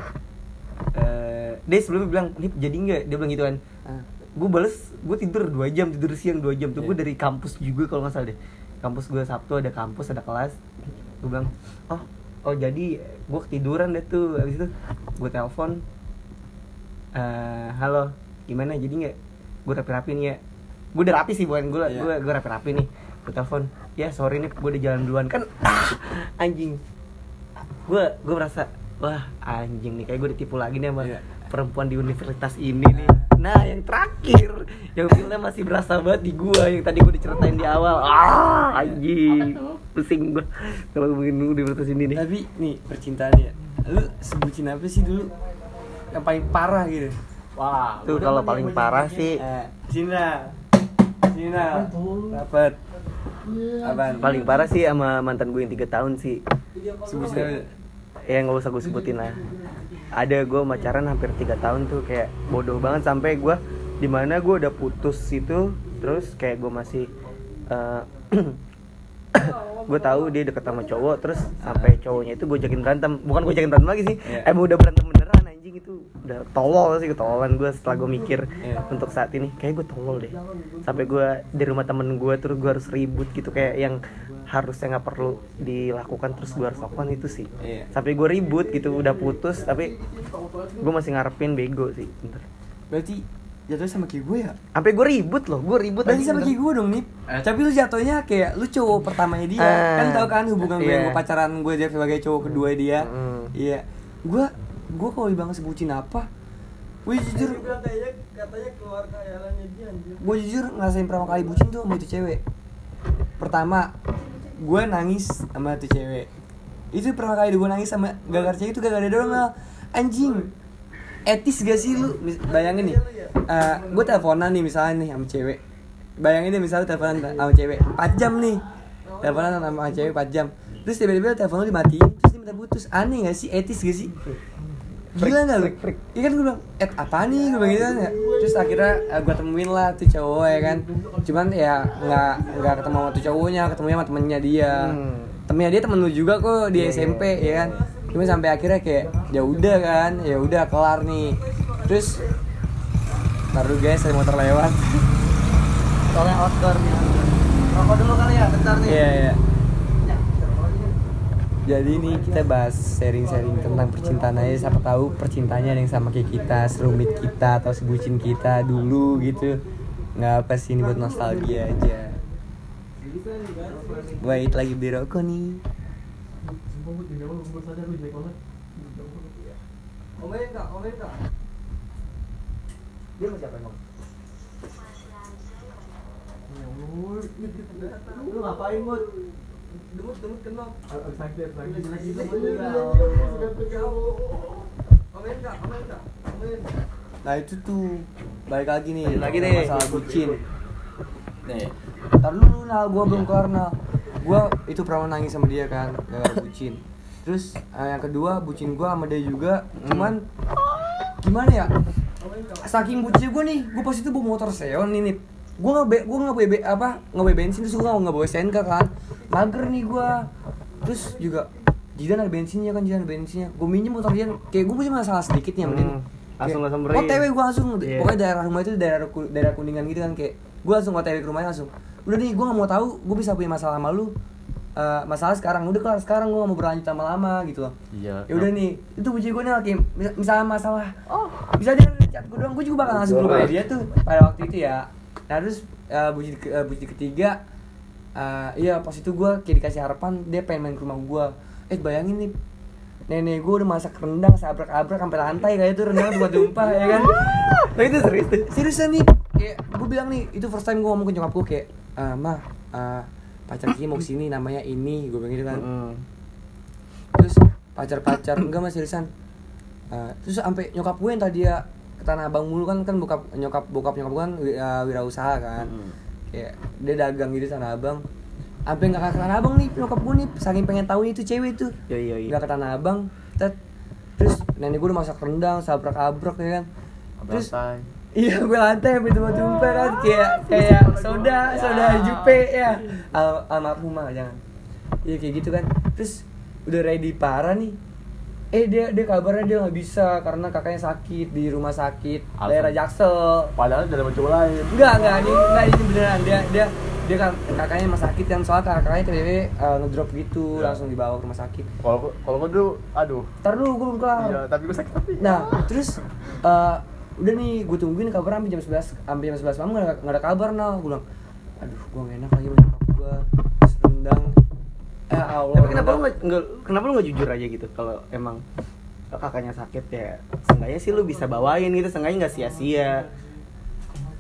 [SPEAKER 2] Eh dia sebelumnya bilang nih jadi nggak? Dia bilang gitu kan.
[SPEAKER 3] Ah.
[SPEAKER 2] gue bales gue tidur dua jam tidur siang dua jam. Tuh gue
[SPEAKER 3] Iya.
[SPEAKER 2] dari kampus juga kalau nggak salah deh. Kampus gue sabtu ada kampus ada kelas. Gue bilang oh oh jadi gue ketiduran deh tuh. Habis itu gue telepon eh halo gimana? Jadi nggak? Gue rapi-rapi nih ya. Gue udah rapi sih bukan gue
[SPEAKER 3] Iya.
[SPEAKER 2] gue gue rapi-rapi nih. Gue telepon ya sorry nih gue udah jalan duluan kan ah, anjing gue gue merasa wah anjing nih kayak gue ditipu lagi nih sama
[SPEAKER 3] Iya.
[SPEAKER 2] perempuan di universitas ini nih nah yang terakhir yang filmnya masih berasa banget di gua yang tadi gue diceritain di awal ah anjing pusing gua kalau ngomongin universitas ini nih
[SPEAKER 3] Tapi nih percintaan ya. Lu sebutin apa sih dulu yang paling parah gitu?
[SPEAKER 5] Wah,
[SPEAKER 2] tuh kalau paling parah sih
[SPEAKER 3] Eh, sini lah. Sini lah. Dapat. Apaan?
[SPEAKER 2] paling parah sih sama mantan gue yang tiga tahun sih
[SPEAKER 3] Sebutin
[SPEAKER 2] ya nggak usah gue sebutin lah ada gue pacaran hampir tiga tahun tuh kayak bodoh banget sampai gue di mana gue udah putus itu terus kayak gue masih eh, gue tahu dia deket sama cowok terus sampai cowoknya itu gue jakin berantem bukan gue jakin berantem lagi sih
[SPEAKER 3] Iya.
[SPEAKER 2] emang udah berantem beneran anjing itu udah tolol sih ketololan gue setelah gue mikir
[SPEAKER 3] Iya.
[SPEAKER 2] untuk saat ini kayak gue tolol deh sampai gue di rumah temen gue terus gue harus ribut gitu kayak yang harusnya nggak perlu dilakukan terus gue harus lakukan itu sih
[SPEAKER 3] Iya.
[SPEAKER 2] sampai gue ribut gitu udah putus tapi gue masih ngarepin bego sih bentar
[SPEAKER 3] Berarti jatuhnya sama kayak gue ya?
[SPEAKER 2] sampai gue ribut loh gue ribut
[SPEAKER 3] Berarti sama
[SPEAKER 2] bentar.
[SPEAKER 3] kayak gue dong nih.
[SPEAKER 5] Eh.
[SPEAKER 3] Tapi lu jatuhnya kayak lu cowok pertamanya dia.
[SPEAKER 2] Ah.
[SPEAKER 3] kan tau kan hubungan gue
[SPEAKER 2] Iya.
[SPEAKER 3] yang gue pacaran gue dia sebagai cowok kedua dia.
[SPEAKER 2] Mm.
[SPEAKER 3] Iya. Gue gue kalau dibilang sebutin apa? Gue jujur
[SPEAKER 4] katanya katanya keluar khayalannya dia
[SPEAKER 3] gue jujur ngerasain pertama kali bucin tuh sama itu cewek. Pertama gue nangis sama itu cewek. Itu pertama kali gue nangis sama gara-gara cewek itu gara-gara dia doang Mel. anjing etis gak sih lu? Bayangin nih. gue teleponan nih misalnya nih sama cewek. Bayangin deh misalnya teleponan sama cewek. 4 jam nih. Teleponan sama cewek 4 jam. Terus tiba-tiba telepon lu dimatiin terus dia minta putus. Aneh gak sih? Etis gak sih Gila gak lu? Iya kan gue bilang, eh apa nih? Gue bilang gitu kan ya. Terus akhirnya gue temuin lah tuh cowok ya kan. Cuman ya nggak nggak ketemu sama tuh cowoknya, ketemunya sama temennya dia.
[SPEAKER 2] Hmm.
[SPEAKER 3] Temennya dia temen lu juga kok di
[SPEAKER 2] Iya,
[SPEAKER 3] SMP ya kan. Cuma sampai akhirnya kayak ya udah kan, ya udah kelar nih. Terus Ntar dulu guys, ada motor lewat.
[SPEAKER 2] Soalnya outdoor nih rokok dulu kali ya bentar nih.
[SPEAKER 3] Iya iya jadi ini kita bahas sharing-sharing tentang percintaan aja. Siapa tahu percintaannya ada yang sama kayak kita Serumit kita atau sebucin kita dulu gitu. Nggak apa sih ini buat nostalgia aja. Wait lagi beli rokok nih.
[SPEAKER 4] Komen kak komen kak.
[SPEAKER 2] Dia mau siapa emang? Lu ngapain mut
[SPEAKER 4] demut demut kenok komen kak komen kak komen.
[SPEAKER 3] Nah itu tuh. Balik lagi nih.
[SPEAKER 2] Balik lagi nih.
[SPEAKER 3] Masalah bucin. Nih. Ntar dulu Nal, gue belum kelar Nal Gue itu pernah nangis sama dia kan Gara-gara bucin. Terus eh, yang kedua bucin gue sama dia juga. Cuman Gimana ya? Saking bucin gue nih Gue pas itu bawa motor Seon nih nih Gue nggak be, gue nggak bawa be- apa nggak bawa bensin terus gue nggak bawa SNK kan. Mager nih gue terus juga Jidan ada bensinnya kan Jidan ada bensinnya. Gue minjem motor Jidan kayak gue punya masalah sedikit nih dia
[SPEAKER 2] Hmm. Langsung
[SPEAKER 3] Kayak,
[SPEAKER 2] ngesamperin.
[SPEAKER 3] OTW gue langsung
[SPEAKER 2] Iya.
[SPEAKER 3] pokoknya daerah rumah itu daerah daerah kuningan gitu kan kayak gue langsung OTW ke rumahnya langsung udah nih gue gak mau tahu gue bisa punya masalah sama lu. Eh, masalah sekarang udah kelar sekarang gue gak mau berlanjut lama-lama gitu loh.
[SPEAKER 5] Iya.
[SPEAKER 3] ya udah nih itu buci gue nih lagi mis- misalnya masalah. Oh. Bisa dia chat gue doang gue juga bakal langsung ke rumah dia tuh pada waktu itu ya nah terus eh, ke- eh, buci ketiga eh, iya pas itu gue kayak dikasih harapan dia pengen main ke rumah gue eh bayangin nih nenek gue udah masak rendang sabrak-abrak sampai lantai kayak itu rendang buat tumpah ya kan?
[SPEAKER 2] Nah itu serius
[SPEAKER 3] seriusan nih kayak gue bilang nih itu first time gue ngomong ke nyokap gue kayak "Ah, mah ah, pacar Kiki mau ke sini namanya ini gue bilang gitu kan.
[SPEAKER 2] Mm.
[SPEAKER 3] terus pacar-pacar enggak mas seriusan. Eh, terus sampai nyokap gue yang tadi ya Tanah Abang mulu kan kan bokap nyokap bokap nyokap gue kan eh, wirausaha kan
[SPEAKER 2] Mm.
[SPEAKER 3] kayak dia dagang gitu di Tanah Abang sampai nggak ke Tanah Abang nih nyokap gue nih saking pengen tahu itu cewek tuh
[SPEAKER 2] Iya iya iya.
[SPEAKER 3] nggak ke Tanah Abang tet terus nenek gue udah masak rendang sabrak abrak ya kan terus. Iya, gue lantai sampai tumpah tumpah kan kayak kayak soda, soda jupe ya. Al almarhumah jangan. Iya kayak gitu kan. Terus udah ready parah nih. Eh dia dia kabarnya dia nggak bisa karena kakaknya sakit di rumah sakit
[SPEAKER 5] Alasan.
[SPEAKER 3] daerah Jaksel.
[SPEAKER 5] Padahal udah ada cowok lain.
[SPEAKER 3] Enggak enggak ini enggak ini beneran dia dia dia kan kakaknya emang sakit kan soalnya kakaknya tiba-tiba uh, ngedrop gitu
[SPEAKER 5] Ya.
[SPEAKER 3] langsung dibawa ke rumah sakit.
[SPEAKER 5] Kalau kalau gua dulu, aduh.
[SPEAKER 3] Ntar dulu gue belum kelar.
[SPEAKER 5] Iya, tapi gua sakit tapi.
[SPEAKER 3] Nah, terus eh, udah nih gue tungguin kabar sampai jam 11 sampai jam 11 malam gak nggak ada kabar nah gue bilang aduh gue gak enak lagi nyokap gue terus eh Allah.
[SPEAKER 2] Tapi kenapa lu nggak kenapa lu nggak jujur aja gitu kalau emang kakaknya sakit ya? Seenggaknya sih lu bisa bawain gitu seenggaknya nggak sia-sia.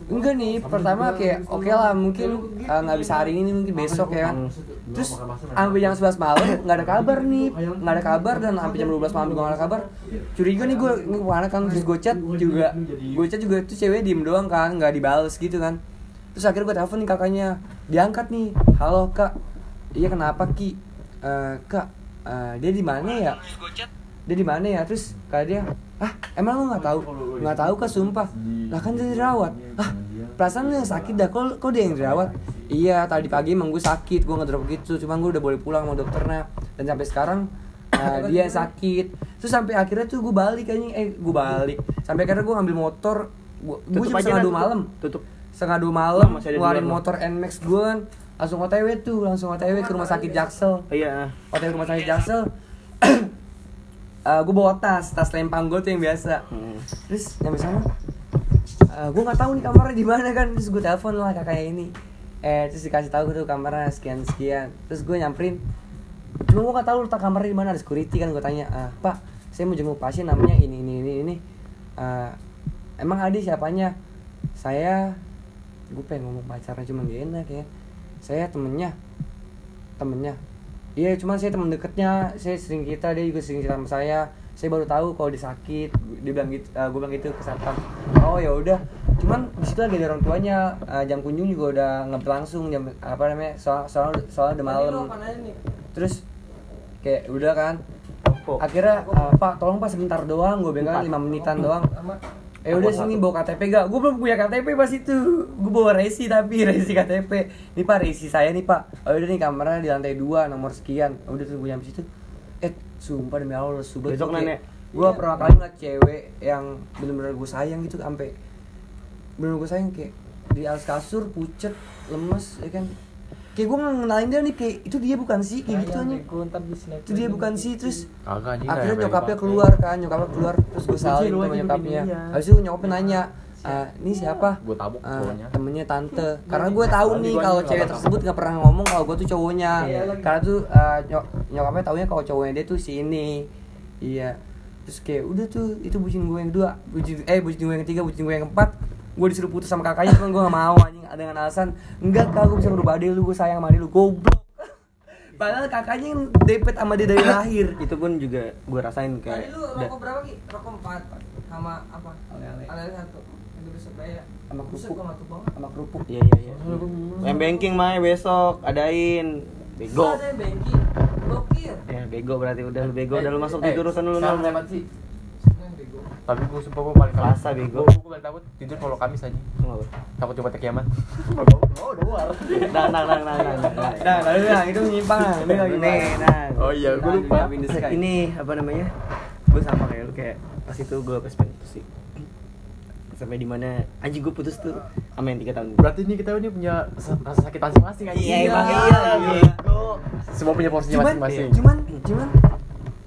[SPEAKER 3] Enggak nih pertama kayak oke lah mungkin eh, nggak bisa hari ini mungkin besok ya. Kan terus sampai jam 11 malam nggak ada kabar nih. Nggak ada kabar dan sampai jam 12 malam juga nggak ada kabar. Curiga nih gue ini ke mana kan? Terus gue chat juga gue chat juga itu cewek diem doang kan nggak dibales gitu kan. Terus akhirnya gue telepon nih kakaknya diangkat nih. Halo kak iya kenapa ki? Eh, kak eh, dia di mana ya? Dia di mana ya? Terus kata dia ah emang lu nggak tahu? Nggak tahu kak sumpah. Lah kan dia dirawat. Ah perasaan lu yang sakit dah. Kok kok dia yang dirawat? Iya tadi pagi emang gue sakit gue ngedrop gitu. Cuman gue udah boleh pulang sama dokternya. Dan sampai sekarang eh, dia yang sakit. Terus sampai akhirnya tuh gue balik kayaknya eh gue balik. Sampai akhirnya gue ngambil motor. Gue
[SPEAKER 2] aja
[SPEAKER 3] setengah dua malam.
[SPEAKER 2] Tutup.
[SPEAKER 3] setengah dua malam ngeluarin
[SPEAKER 2] luar,
[SPEAKER 3] motor Nmax gue kan langsung otw tuh langsung otw ke rumah sakit Jaksel.
[SPEAKER 2] Iya.
[SPEAKER 3] Hotel rumah sakit Jaksel. Gue bawa tas tas lempang gue tuh yang biasa.
[SPEAKER 2] Hmm.
[SPEAKER 3] terus nyampe sana. Gue nggak tahu nih kamarnya di mana kan. Terus gue telepon lah kakaknya ini. Eh terus dikasih tahu tuh kamarnya sekian sekian. Terus gue nyamperin. Cuma gue nggak tahu letak kamarnya di mana ada security kan. Gue tanya "Ah, pak saya mau jenguk pasien namanya ini ini ini ini. Eh, emang adi siapanya? Saya gue pengen ngomong pacarnya cuma gak enak ya saya temennya. Temennya. Iya cuman saya temen deketnya. Saya sering kita dia juga sering cerita sama saya. Saya baru tahu kalau dia sakit. Dia bilang gitu gue bilang gitu ke satpam oh ya udah. Cuman di situ lagi ada orang tuanya Eh, jam kunjung juga udah nggak berlangsung jam apa namanya soal soal soalnya udah malam. terus kayak udah kan. Akhirnya eh, pak tolong pak sebentar doang. Gue bilang lima menitan doang eh udah sini bawa KTP gak gue belum punya KTP pas itu. Gue bawa resi tapi resi KTP ini pak resi saya nih pak. Oh udah nih kamarnya di lantai dua nomor sekian. Udah tunggu nyampe situ. Eh sumpah demi allah sumpah
[SPEAKER 2] Besok nanya.
[SPEAKER 3] gue pertama kali ngeliat cewek yang bener-bener gue sayang gitu sampai bener-bener gue sayang kayak di atas kasur pucet lemes ya kan kayak gue ngenalin dia nih kayak itu dia bukan sih kayak gitu aja itu dia bukan sih terus akhirnya nyokapnya keluar kan nyokapnya keluar terus gue saling
[SPEAKER 2] lu
[SPEAKER 3] sama nyokapnya.
[SPEAKER 2] dia.
[SPEAKER 3] habis itu nyokapnya nanya "Ah, ini siapa?
[SPEAKER 5] Gua tabuk
[SPEAKER 3] Ah,
[SPEAKER 5] cowoknya.
[SPEAKER 3] temennya tante. Karena gue tahu nih kalau cewek tersebut nggak pernah ngomong kalau gue tuh cowoknya.
[SPEAKER 2] Iya.
[SPEAKER 3] karena tuh ah, nyok- nyokapnya taunya kalau cowoknya dia tuh si ini. Iya. Terus kayak udah tuh itu bucin gue yang kedua bucin eh bucin gue yang ketiga bucin gue yang keempat gue disuruh putus sama kakaknya cuman gue gak mau anjing dengan alasan enggak kak gue bisa ngerubah adek lu gue sayang sama adek lu goblok padahal kakaknya yang depet sama dia dari lahir
[SPEAKER 2] itu pun juga gue rasain
[SPEAKER 4] Tadi
[SPEAKER 2] kayak
[SPEAKER 4] lu
[SPEAKER 2] da-
[SPEAKER 4] rokok berapa ki? Rokok empat sama apa?
[SPEAKER 3] Ale-ale.
[SPEAKER 4] Ale satu. Itu besok bayar.
[SPEAKER 3] Sama kerupuk. sama kerupuk
[SPEAKER 2] iya iya iya main banking mah besok adain bego
[SPEAKER 4] Ada yang banking. Gokil.
[SPEAKER 2] ya bego berarti udah lu bego udah lu masuk
[SPEAKER 5] Eh,
[SPEAKER 2] tidur urusan lu
[SPEAKER 5] sekarang
[SPEAKER 2] nol
[SPEAKER 5] sih. Tapi gue sumpah gue paling takut.
[SPEAKER 2] Selasa, bego.
[SPEAKER 5] Gue paling takut tidur kalau Kamis aja. Takut coba kiamat. Oh, udah luar.
[SPEAKER 2] Nang nang nang nang nang, nang.
[SPEAKER 3] nah lalu nah itu menyimpang nah ini lagi
[SPEAKER 2] Nih, nah.
[SPEAKER 5] Oh iya, gue lupa.
[SPEAKER 2] ini apa namanya gue sama kayak lu kayak pas itu gue pas sih sampai di mana anjing gue putus tuh sama yang tiga tahun
[SPEAKER 5] Berarti ini kita ini punya rasa sakit masing-masing anjing.
[SPEAKER 2] Iya, iya bego.
[SPEAKER 5] Semua punya porsinya masing-masing.
[SPEAKER 3] cuman cuman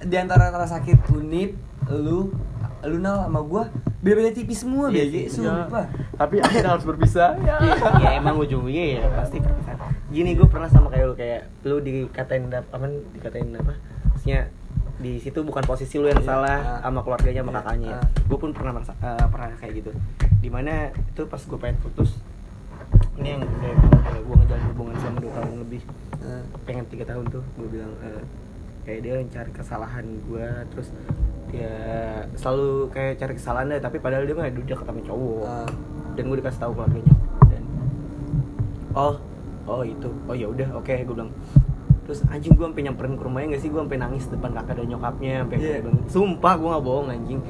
[SPEAKER 3] di antara rasa sakit unit lu lu nal sama gua beda-beda tipis semua
[SPEAKER 5] Iya,
[SPEAKER 3] BG
[SPEAKER 5] iya.
[SPEAKER 3] sumpah
[SPEAKER 5] Tapi akhirnya harus berpisah. Ya.
[SPEAKER 2] Ya emang ujungnya ya pasti perpisahan. Gini gue pernah sama kayak lu kayak lu dikatain apa dikatain apa? Maksudnya di situ bukan posisi lu yang
[SPEAKER 3] Iya.
[SPEAKER 2] salah
[SPEAKER 3] Ah.
[SPEAKER 2] sama keluarganya sama
[SPEAKER 3] Iya.
[SPEAKER 2] kakaknya.
[SPEAKER 3] Ah.
[SPEAKER 2] Gue pun pernah merasa eh, pernah kayak gitu. Di mana itu pas gue pengen putus ini yang udah udah gue ngejalin hubungan selama dua tahun lebih pengen tiga tahun tuh gue bilang eh, kayak dia cari kesalahan gue terus dia selalu kayak cari kesalahan deh tapi padahal dia mah udah ketemu cowok.
[SPEAKER 3] Ah.
[SPEAKER 2] dan gue dikasih tahu keluarganya. Dan oh oh itu oh ya udah oke gue bilang. Terus anjing gue sampai nyamperin ke rumahnya gak sih? Gue sampai nangis depan kakak dan nyokapnya sampai kayak bilang, sumpah gue nggak bohong anjing.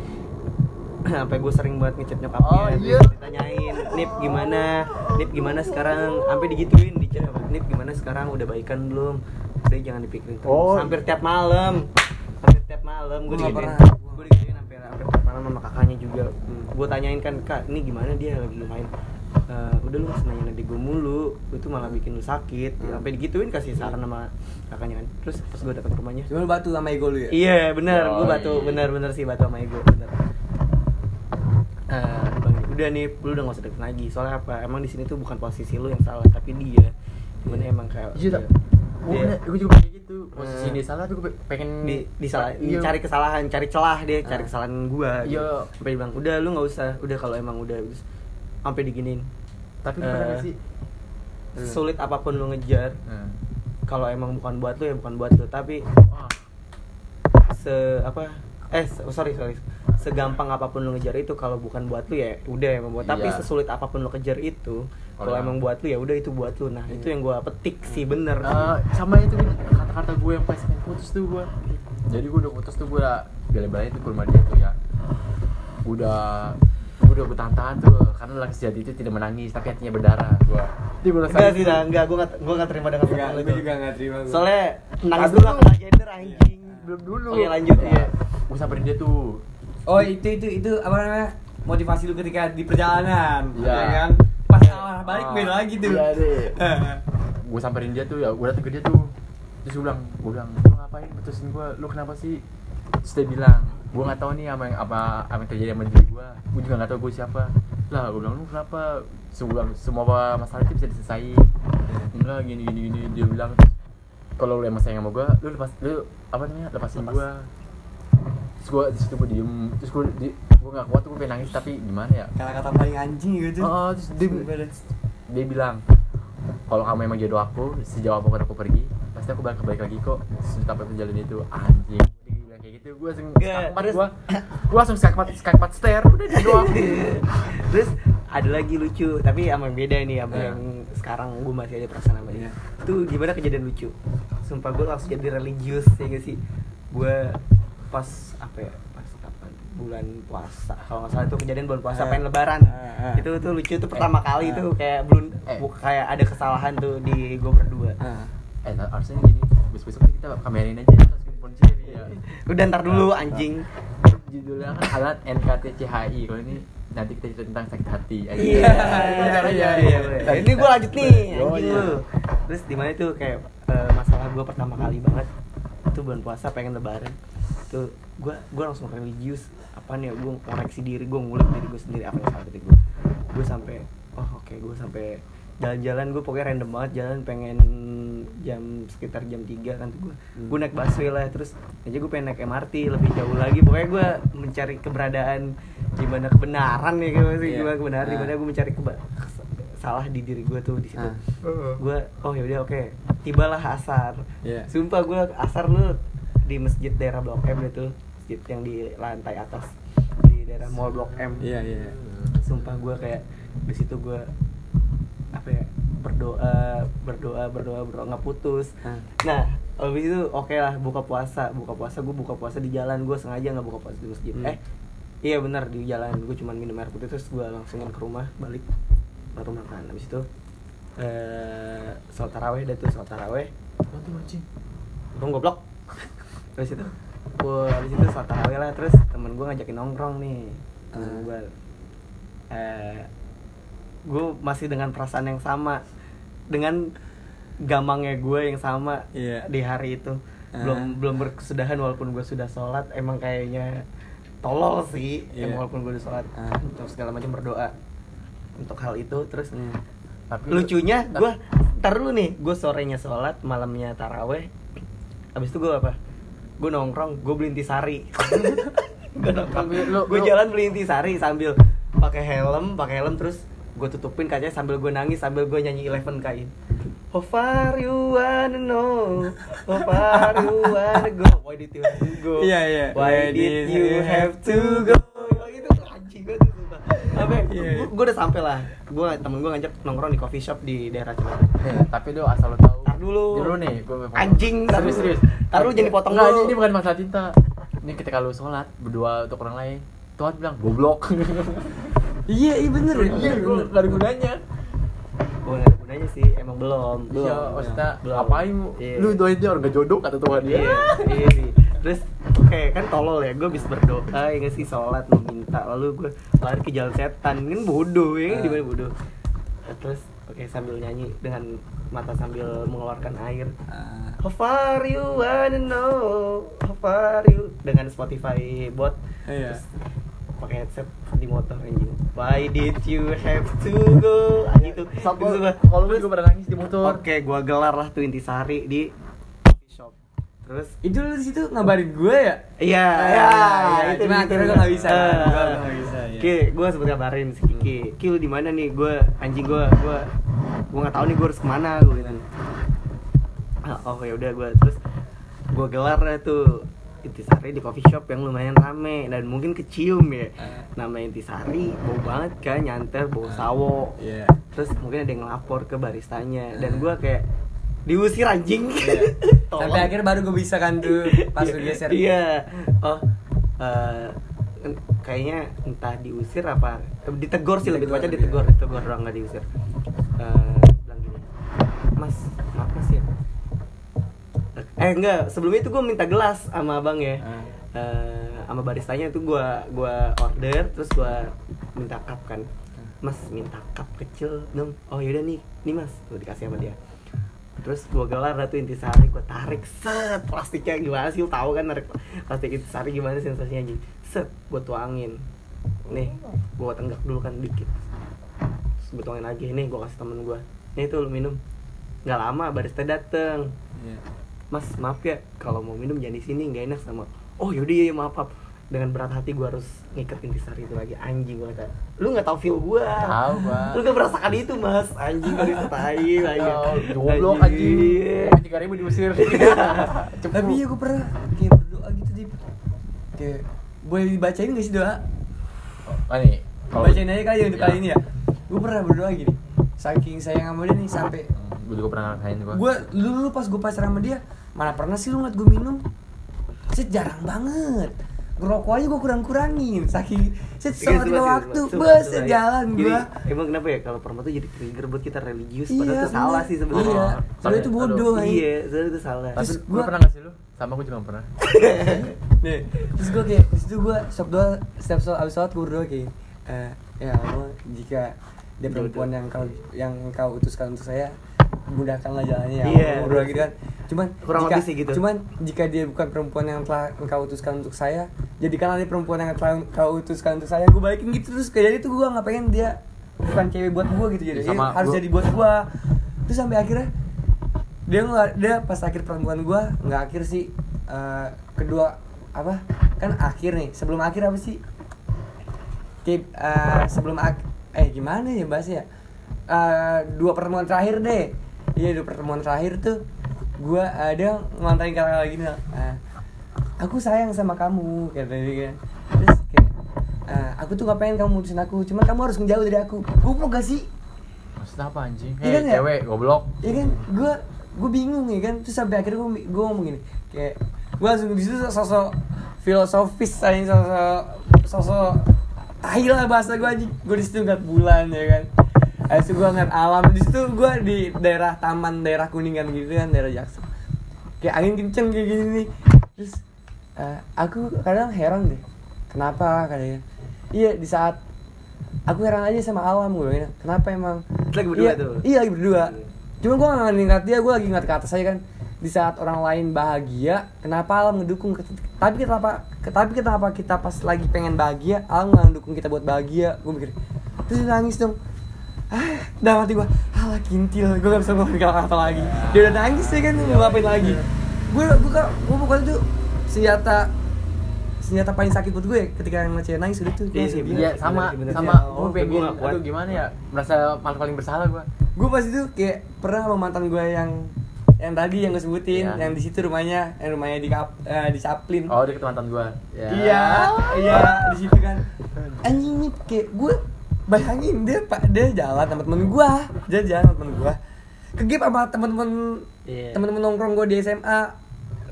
[SPEAKER 2] Sampai gue sering banget ngechat nyokapnya
[SPEAKER 5] Oh, iya.
[SPEAKER 2] ditanyain Nip gimana? Nip gimana sekarang? Sampai digituin di chat Nip gimana sekarang? Udah baikan belum udah jangan dipikirin terus
[SPEAKER 5] Oh.
[SPEAKER 2] hampir tiap malam hampir tiap malam gue digituin gue digituin hampir hampir tiap malam sama kakaknya juga gue tanyain kan kak ini gimana dia lagi main Eh, udah lu nggak nanya nanti gue mulu itu malah bikin lu sakit
[SPEAKER 3] Hmm.
[SPEAKER 2] sampai digituin kasih saran sama kakaknya kan terus pas gue datang ke rumahnya
[SPEAKER 3] Cuma lu batu sama ego lu ya?
[SPEAKER 2] Iya benar, gue
[SPEAKER 5] Oh,
[SPEAKER 2] batu
[SPEAKER 5] iya.
[SPEAKER 2] benar-benar sih batu sama ego benar. Eh, bang, udah nih, lu udah gak usah deket lagi. Soalnya apa? Emang di sini tuh bukan posisi lu yang salah, tapi dia. Cuman emang kayak
[SPEAKER 5] Iya, tak.
[SPEAKER 2] Dia,
[SPEAKER 5] Gue juga kayak gitu. Posisi
[SPEAKER 2] Eh.
[SPEAKER 5] dia salah tuh gue pengen
[SPEAKER 2] di, di salah,
[SPEAKER 5] Iya.
[SPEAKER 2] cari kesalahan, cari celah dia, cari
[SPEAKER 3] Ah.
[SPEAKER 2] kesalahan gua. gitu.
[SPEAKER 5] Iya.
[SPEAKER 2] Sampai dia bilang, udah lu nggak usah, udah kalau emang udah sampai diginin.
[SPEAKER 5] Tapi
[SPEAKER 2] Eh,
[SPEAKER 5] pernah sih?
[SPEAKER 2] Sulit apa pun lu ngejar,
[SPEAKER 5] Nah.
[SPEAKER 2] kalau emang bukan buat lu ya bukan buat lu. Tapi se apa eh oh, sorry sorry segampang apa pun lu ngejar itu kalau bukan buat lu ya udah emang buat tapi
[SPEAKER 5] Iya.
[SPEAKER 2] sesulit apa pun lu kejar itu kalau
[SPEAKER 5] Kalau
[SPEAKER 2] emang buat lu ya udah itu buat lu. Nah itu yang gua petik sih bener.
[SPEAKER 5] Eh, sama itu kata-kata gue yang pas pengen putus tuh gue jadi gue udah putus tuh gue udah bela-belain tuh ke rumah dia tuh ya. Udah gue udah gue tahan tuh karena laki sejati itu tidak menangis tapi hatinya berdarah gue itu gue
[SPEAKER 2] enggak sih enggak. Gua enggak gua enggak terima dengan
[SPEAKER 3] Enggak, gue
[SPEAKER 2] itu.
[SPEAKER 3] juga nggak terima gua.
[SPEAKER 2] soalnya nangis dulu aku gender anjing.
[SPEAKER 5] Belum dulu.
[SPEAKER 2] Oke, lanjut, iya.
[SPEAKER 5] gue samperin dia tuh.
[SPEAKER 3] Oh itu itu itu apa namanya motivasi lu ketika di perjalanan,
[SPEAKER 5] Iya.
[SPEAKER 3] ya kan? Pas arah balik
[SPEAKER 5] Ah,
[SPEAKER 3] beda lagi tuh.
[SPEAKER 5] iya deh. gue samperin dia tuh ya gue dateng ke dia tuh terus gue bilang gue bilang lu ngapain? Putusin gue lu kenapa sih? Terus dia bilang gue nggak tahu nih apa yang apa apa yang terjadi sama diri gue gue juga nggak tahu gue siapa. Lah gue bilang lu kenapa? Semua semua masalah itu bisa diselesaikan. Enggak gini gini gini dia bilang kalau lu emang sayang sama gue lu lepas lu apa namanya lepasin gue terus gue di situ gue diem terus gue di gue nggak kuat gue pengen nangis tapi gimana ya?
[SPEAKER 3] Kata-kata paling anjing gitu.
[SPEAKER 5] Oh, terus dia, dia bilang kalau kamu emang jodoh aku sejauh apa pun aku pergi pasti aku bakal balik lagi kok. Sesudah apa jalan itu anjing. Kayak gitu gue langsung
[SPEAKER 2] Iya,
[SPEAKER 5] skakmat gue gue langsung skakmat skakmat stare udah jodoh aku
[SPEAKER 2] terus ada lagi lucu tapi sama yang beda nih sama
[SPEAKER 5] Iya.
[SPEAKER 2] yang sekarang gue masih ada perasaan sama dia. Itu gimana kejadian lucu? Sumpah gue langsung jadi religius ya gak sih? Gue pas apa ya bulan puasa kalau nggak salah itu kejadian bulan puasa
[SPEAKER 3] Eh.
[SPEAKER 2] pengen lebaran
[SPEAKER 3] Eh, eh.
[SPEAKER 2] itu tuh lucu tuh pertama kali tuh kayak belum kayak ada kesalahan tuh di gue berdua
[SPEAKER 5] eh nah, harusnya gini besok besok kita kamerin aja terus share ya
[SPEAKER 2] udah ntar dulu anjing
[SPEAKER 5] judulnya kan alat NKTCHI kalau ini nanti kita cerita tentang sakit hati aja.
[SPEAKER 2] Iya,
[SPEAKER 5] iya,
[SPEAKER 2] iya,
[SPEAKER 5] iya.
[SPEAKER 2] iya. Ini gue lanjut nih, anjing
[SPEAKER 5] iya.
[SPEAKER 2] lu. Terus di mana tuh kayak masalah gue pertama kali banget itu bulan puasa pengen lebaran. Tuh gue gue langsung religius. Apa nih gue koreksi diri gue ngulik diri gue sendiri apa yang salah dari gue gue sampai oh oke gue sampai jalan-jalan gue pokoknya random banget jalan pengen jam sekitar jam 3 kan gue gue naik busway lah terus aja gue pengen naik MRT lebih jauh lagi. Pokoknya gue mencari keberadaan di mana kebenaran ya gitu sih
[SPEAKER 3] Iya.
[SPEAKER 2] gimana kebenaran.
[SPEAKER 3] Ah.
[SPEAKER 2] mana gue mencari keba- salah di diri gue tuh di situ.
[SPEAKER 3] Ah.
[SPEAKER 2] gue oh ya udah oke tibalah asar
[SPEAKER 3] Iya.
[SPEAKER 2] sumpah gue asar lu di masjid daerah blok M itu masjid yang di lantai atas di daerah mall blok M
[SPEAKER 3] Iya iya.
[SPEAKER 2] sumpah gue kayak di situ gue apa ya berdoa berdoa berdoa berdoa nggak putus
[SPEAKER 3] Ah.
[SPEAKER 2] nah habis itu oke lah buka puasa buka puasa gue buka puasa di jalan gue sengaja nggak buka puasa di masjid
[SPEAKER 3] Hmm.
[SPEAKER 2] eh iya benar di jalan gue cuman minum air putih terus gue langsungin ke rumah balik baru makan habis itu eh sholat taraweh dah tuh sholat taraweh
[SPEAKER 5] tuh anjing?
[SPEAKER 2] Bang goblok. Terus itu gue habis itu sholat tarawih lah terus temen gue ngajakin nongkrong nih temen
[SPEAKER 3] Ah.
[SPEAKER 2] gue eh gue masih dengan perasaan yang sama dengan gamangnya gue yang sama
[SPEAKER 3] Iya.
[SPEAKER 2] di hari itu
[SPEAKER 3] Ah.
[SPEAKER 2] belum belum berkesudahan walaupun gue sudah sholat emang kayaknya tolol sih
[SPEAKER 3] Iya.
[SPEAKER 2] emang walaupun gue udah sholat
[SPEAKER 3] Ah.
[SPEAKER 2] terus segala macam berdoa untuk hal itu terus
[SPEAKER 3] Hmm.
[SPEAKER 5] Tapi
[SPEAKER 2] lucunya gue ntar dulu nih gue sorenya sholat malamnya taraweh. Abis itu gue apa? Gue nongkrong gue beli intisari gue nongkrong.
[SPEAKER 5] Tapi lu-
[SPEAKER 2] gue
[SPEAKER 5] lu-
[SPEAKER 2] jalan beli intisari sambil pakai helm pakai helm terus gue tutupin kacanya sambil gue nangis sambil gue nyanyi Eleven kain. How far you wanna know? How far you wanna go? Why did you have to go?
[SPEAKER 3] Iya, iya.
[SPEAKER 2] Why did you have to go sumpah. Apa
[SPEAKER 3] Iya.
[SPEAKER 2] Gue udah sampai lah Gue temen gue ngajak nongkrong di coffee shop di daerah Cilegon
[SPEAKER 5] Eh, tapi do asal lo tahu.
[SPEAKER 2] Ntar dulu.
[SPEAKER 5] Dulu nih, gua
[SPEAKER 2] Anjing,
[SPEAKER 5] serius serius.
[SPEAKER 2] Ntar dulu jangan dipotong
[SPEAKER 5] Nggak,
[SPEAKER 2] dulu.
[SPEAKER 5] Ini, ini bukan masalah cinta. Ini ketika lu sholat berdua untuk orang lain, Tuhan bilang goblok.
[SPEAKER 3] Iya, iya bener ya.
[SPEAKER 5] Iya,
[SPEAKER 3] bener.
[SPEAKER 5] nggak ada gunanya.
[SPEAKER 2] Gue gak ada gunanya sih Emang belum Belum
[SPEAKER 5] Iya, maksudnya
[SPEAKER 2] Belum. Iya.
[SPEAKER 5] lu doain dia orang gak jodoh kata Tuhan dia.
[SPEAKER 2] Iya, iya sih. Terus oke kan tolol ya, gue bisa berdoa ya nggak sih sholat meminta lalu gue lari ke jalan setan kan bodoh ya kan
[SPEAKER 3] Ah.
[SPEAKER 2] gimana bodoh. Nah, Terus oke sambil nyanyi dengan mata sambil mengeluarkan air.
[SPEAKER 3] Ah,
[SPEAKER 2] How far you wanna know? How far you dengan Spotify bot.
[SPEAKER 3] Iya.
[SPEAKER 2] Terus pakai headset di motor anjing. Why did you have to go? Anjing tuh.
[SPEAKER 5] Sama-
[SPEAKER 2] itu gua-
[SPEAKER 5] Kalau juga pernah nangis di motor.
[SPEAKER 2] Oke, gua gelar lah tuh Intisari di. Terus
[SPEAKER 3] Itu lu di situ ngabarin gue ya?
[SPEAKER 2] Iya,
[SPEAKER 3] Ah,
[SPEAKER 2] iya,
[SPEAKER 3] iya,
[SPEAKER 2] itu
[SPEAKER 3] cuma
[SPEAKER 2] gitu.
[SPEAKER 3] akhirnya gua nggak bisa,
[SPEAKER 2] Eh,
[SPEAKER 3] gua nggak bisa, iya.
[SPEAKER 2] Ki, gua sempet kabarin si Kiki. Ki lu di mana nih? Gua anjing gua gua gua nggak tahu nih gua harus ke mana gua gitu. Ah, oh ya udah gua terus gua gelar tuh Intisari di coffee shop yang lumayan rame dan mungkin kecium ya.
[SPEAKER 3] Ah.
[SPEAKER 2] Nama Intisari bau banget kan, nyanter, bau
[SPEAKER 3] Ah,
[SPEAKER 2] sawo.
[SPEAKER 3] Iya.
[SPEAKER 2] Terus mungkin ada yang ngelapor ke baristanya dan gua kayak diusir anjing.
[SPEAKER 3] Iya.
[SPEAKER 2] Tolong.
[SPEAKER 3] Sampai akhirnya baru gue bisa kan tuh pas lu geser.
[SPEAKER 2] Iya. Oh, eh, en- kayaknya entah diusir apa ditegur sih lebih tepatnya
[SPEAKER 3] iya.
[SPEAKER 2] ditegur, ditegur doang nggak diusir. Eh, bilang gini, Mas, maaf Mas ya. Eh enggak, sebelumnya itu gue minta gelas sama abang ya.
[SPEAKER 3] Ah.
[SPEAKER 2] Eh, sama baristanya itu gua gua order terus gua minta cup kan. Mas minta cup kecil dong. Oh yaudah nih, nih mas, tuh dikasih sama dia terus gua gelar lah tuh intisari gua tarik set plastiknya gimana sih? Lu tahu kan narik plastik intisari gimana sensasinya anjing? Set gua tuangin. Nih gua tenggak dulu kan dikit. Terus gua tuangin lagi nih gua kasih temen gua. Nih tuh lu minum. Nggak lama barista dateng.
[SPEAKER 3] Iya.
[SPEAKER 2] mas maaf ya kalau mau minum jangan di sini nggak enak sama oh yaudah iya maaf maaf dengan berat hati gua harus ngikat intisari itu lagi anjing gua kata lu nggak tahu feel gua
[SPEAKER 5] Tahu, Bang.
[SPEAKER 2] lu gak merasakan itu mas anjing gak dikatain lagi
[SPEAKER 5] Oh, goblok anjing. Tiga ribu diusir. Cepu.
[SPEAKER 3] Tapi ya gue pernah kayak berdoa gitu di kayak boleh dibacain gak sih doa?
[SPEAKER 5] Oh, nih.
[SPEAKER 3] Bacain aja kali ya untuk kali ini ya. Gue pernah berdoa gini. Saking sayang sama dia nih sampai
[SPEAKER 5] gue juga pernah ngerasain gua.
[SPEAKER 3] gue dulu, dulu pas gue pacaran sama dia mana pernah sih lu ngeliat gue minum? Set jarang banget. Ngerokok aja gue kurang-kurangin. Saking set
[SPEAKER 2] Iya,
[SPEAKER 3] sama tiga
[SPEAKER 2] sumpah,
[SPEAKER 3] waktu. bus
[SPEAKER 2] ya.
[SPEAKER 3] jalan gue
[SPEAKER 2] emang kenapa ya? Kalau perempuan tuh jadi trigger buat kita religius
[SPEAKER 3] Iya,
[SPEAKER 2] padahal itu salah sih sebenarnya.
[SPEAKER 3] Iya. Sebenarnya itu bodoh,
[SPEAKER 2] iya sebenarnya itu salah.
[SPEAKER 5] Tapi
[SPEAKER 3] Terus gua-
[SPEAKER 5] pernah gak sih lu? Sama gue juga pernah.
[SPEAKER 3] Nih, terus gue kayak di situ gue setiap doa setiap sholat abis sholat gue berdoa kayak eh, ya Allah jika dia perempuan yang kau yang kau utuskan untuk saya mudahkanlah jalannya ya
[SPEAKER 2] Iya,
[SPEAKER 3] Allah, berdoa gitu kan. cuman
[SPEAKER 2] Kurang
[SPEAKER 3] jika,
[SPEAKER 2] lebih sih gitu.
[SPEAKER 3] cuman jika dia bukan perempuan yang telah engkau utuskan untuk saya jadikanlah dia perempuan yang telah engkau utuskan untuk saya. Gue balikin gitu terus kayak jadi tuh gue nggak pengen dia bukan cewek buat gue gitu jadi
[SPEAKER 5] Sama
[SPEAKER 3] harus
[SPEAKER 5] gua-
[SPEAKER 3] jadi buat gue terus sampai akhirnya dia nggak dia pas akhir perempuan gua nggak akhir sih eh, kedua apa kan akhir nih sebelum akhir apa sih? Kayak, eh, sebelum ak- eh gimana ya bahasnya? Eh, dua pertemuan terakhir deh iya dua pertemuan terakhir tuh gua eh, dia ngontain kata lagi nih eh, aku sayang sama kamu kata dia kan. Terus kayak eh, aku tuh gak pengen kamu mutusin aku? Cuman kamu harus menjauh dari aku. Goblok gak sih?
[SPEAKER 5] Maksudnya apa anjing?
[SPEAKER 3] Iya
[SPEAKER 5] Hei,
[SPEAKER 3] kan ya?
[SPEAKER 5] cewek, goblok.
[SPEAKER 3] ya kan? Gue gue bingung ya kan. Terus sampai akhirnya gue gue ngomong gini kayak gue langsung di situ sosok filosofis aja sosok sosok tai lah bahasa gue aja gue di situ bulan ya kan Habis itu gue ngeliat alam. Di situ gue di daerah taman daerah kuningan gitu kan daerah Jaksel. Kayak angin kenceng kayak gini nih. Terus eh, aku kadang heran deh kenapa katanya iya di saat aku heran aja sama alam gue kenapa emang?
[SPEAKER 2] Lagi berdua
[SPEAKER 3] iya,
[SPEAKER 2] tuh?
[SPEAKER 3] iya lagi berdua. Cuma gue gak ngeliat dia gue lagi ngeliat ke atas aja kan. Di saat orang lain bahagia kenapa alam ngedukung tapi kenapa tapi kenapa kita pas lagi pengen bahagia alam nggak ngedukung kita buat bahagia? Gue mikir terus nangis dong ah dalam hati gue alah kintil. Gue gak bisa ngomong kata lagi. Dia udah nangis ya kan mau ngapain lagi? gue gue gue gue pokoknya tuh senjata senjata paling sakit buat gue ketika ngeliat cewek nangis udah tuh
[SPEAKER 2] Iya sih.
[SPEAKER 5] Iya sama
[SPEAKER 2] Bener,
[SPEAKER 5] sama
[SPEAKER 2] Ya,
[SPEAKER 5] gue
[SPEAKER 2] oh,
[SPEAKER 5] pengen aduh gimana ya merasa paling paling bersalah gue
[SPEAKER 3] gue pas itu kayak pernah sama mantan gue yang yang tadi yang gue sebutin
[SPEAKER 5] Iya.
[SPEAKER 3] yang di situ rumahnya yang rumahnya di kap, eh, di Saplin
[SPEAKER 5] oh deket mantan gue ya.
[SPEAKER 3] iya iya di situ kan. Anjing nih kayak gue bayangin dia pak dia jalan sama temen gue dia jalan sama temen gue ke gap sama temen-temen
[SPEAKER 2] Iya.
[SPEAKER 3] temen-temen nongkrong gue di SMA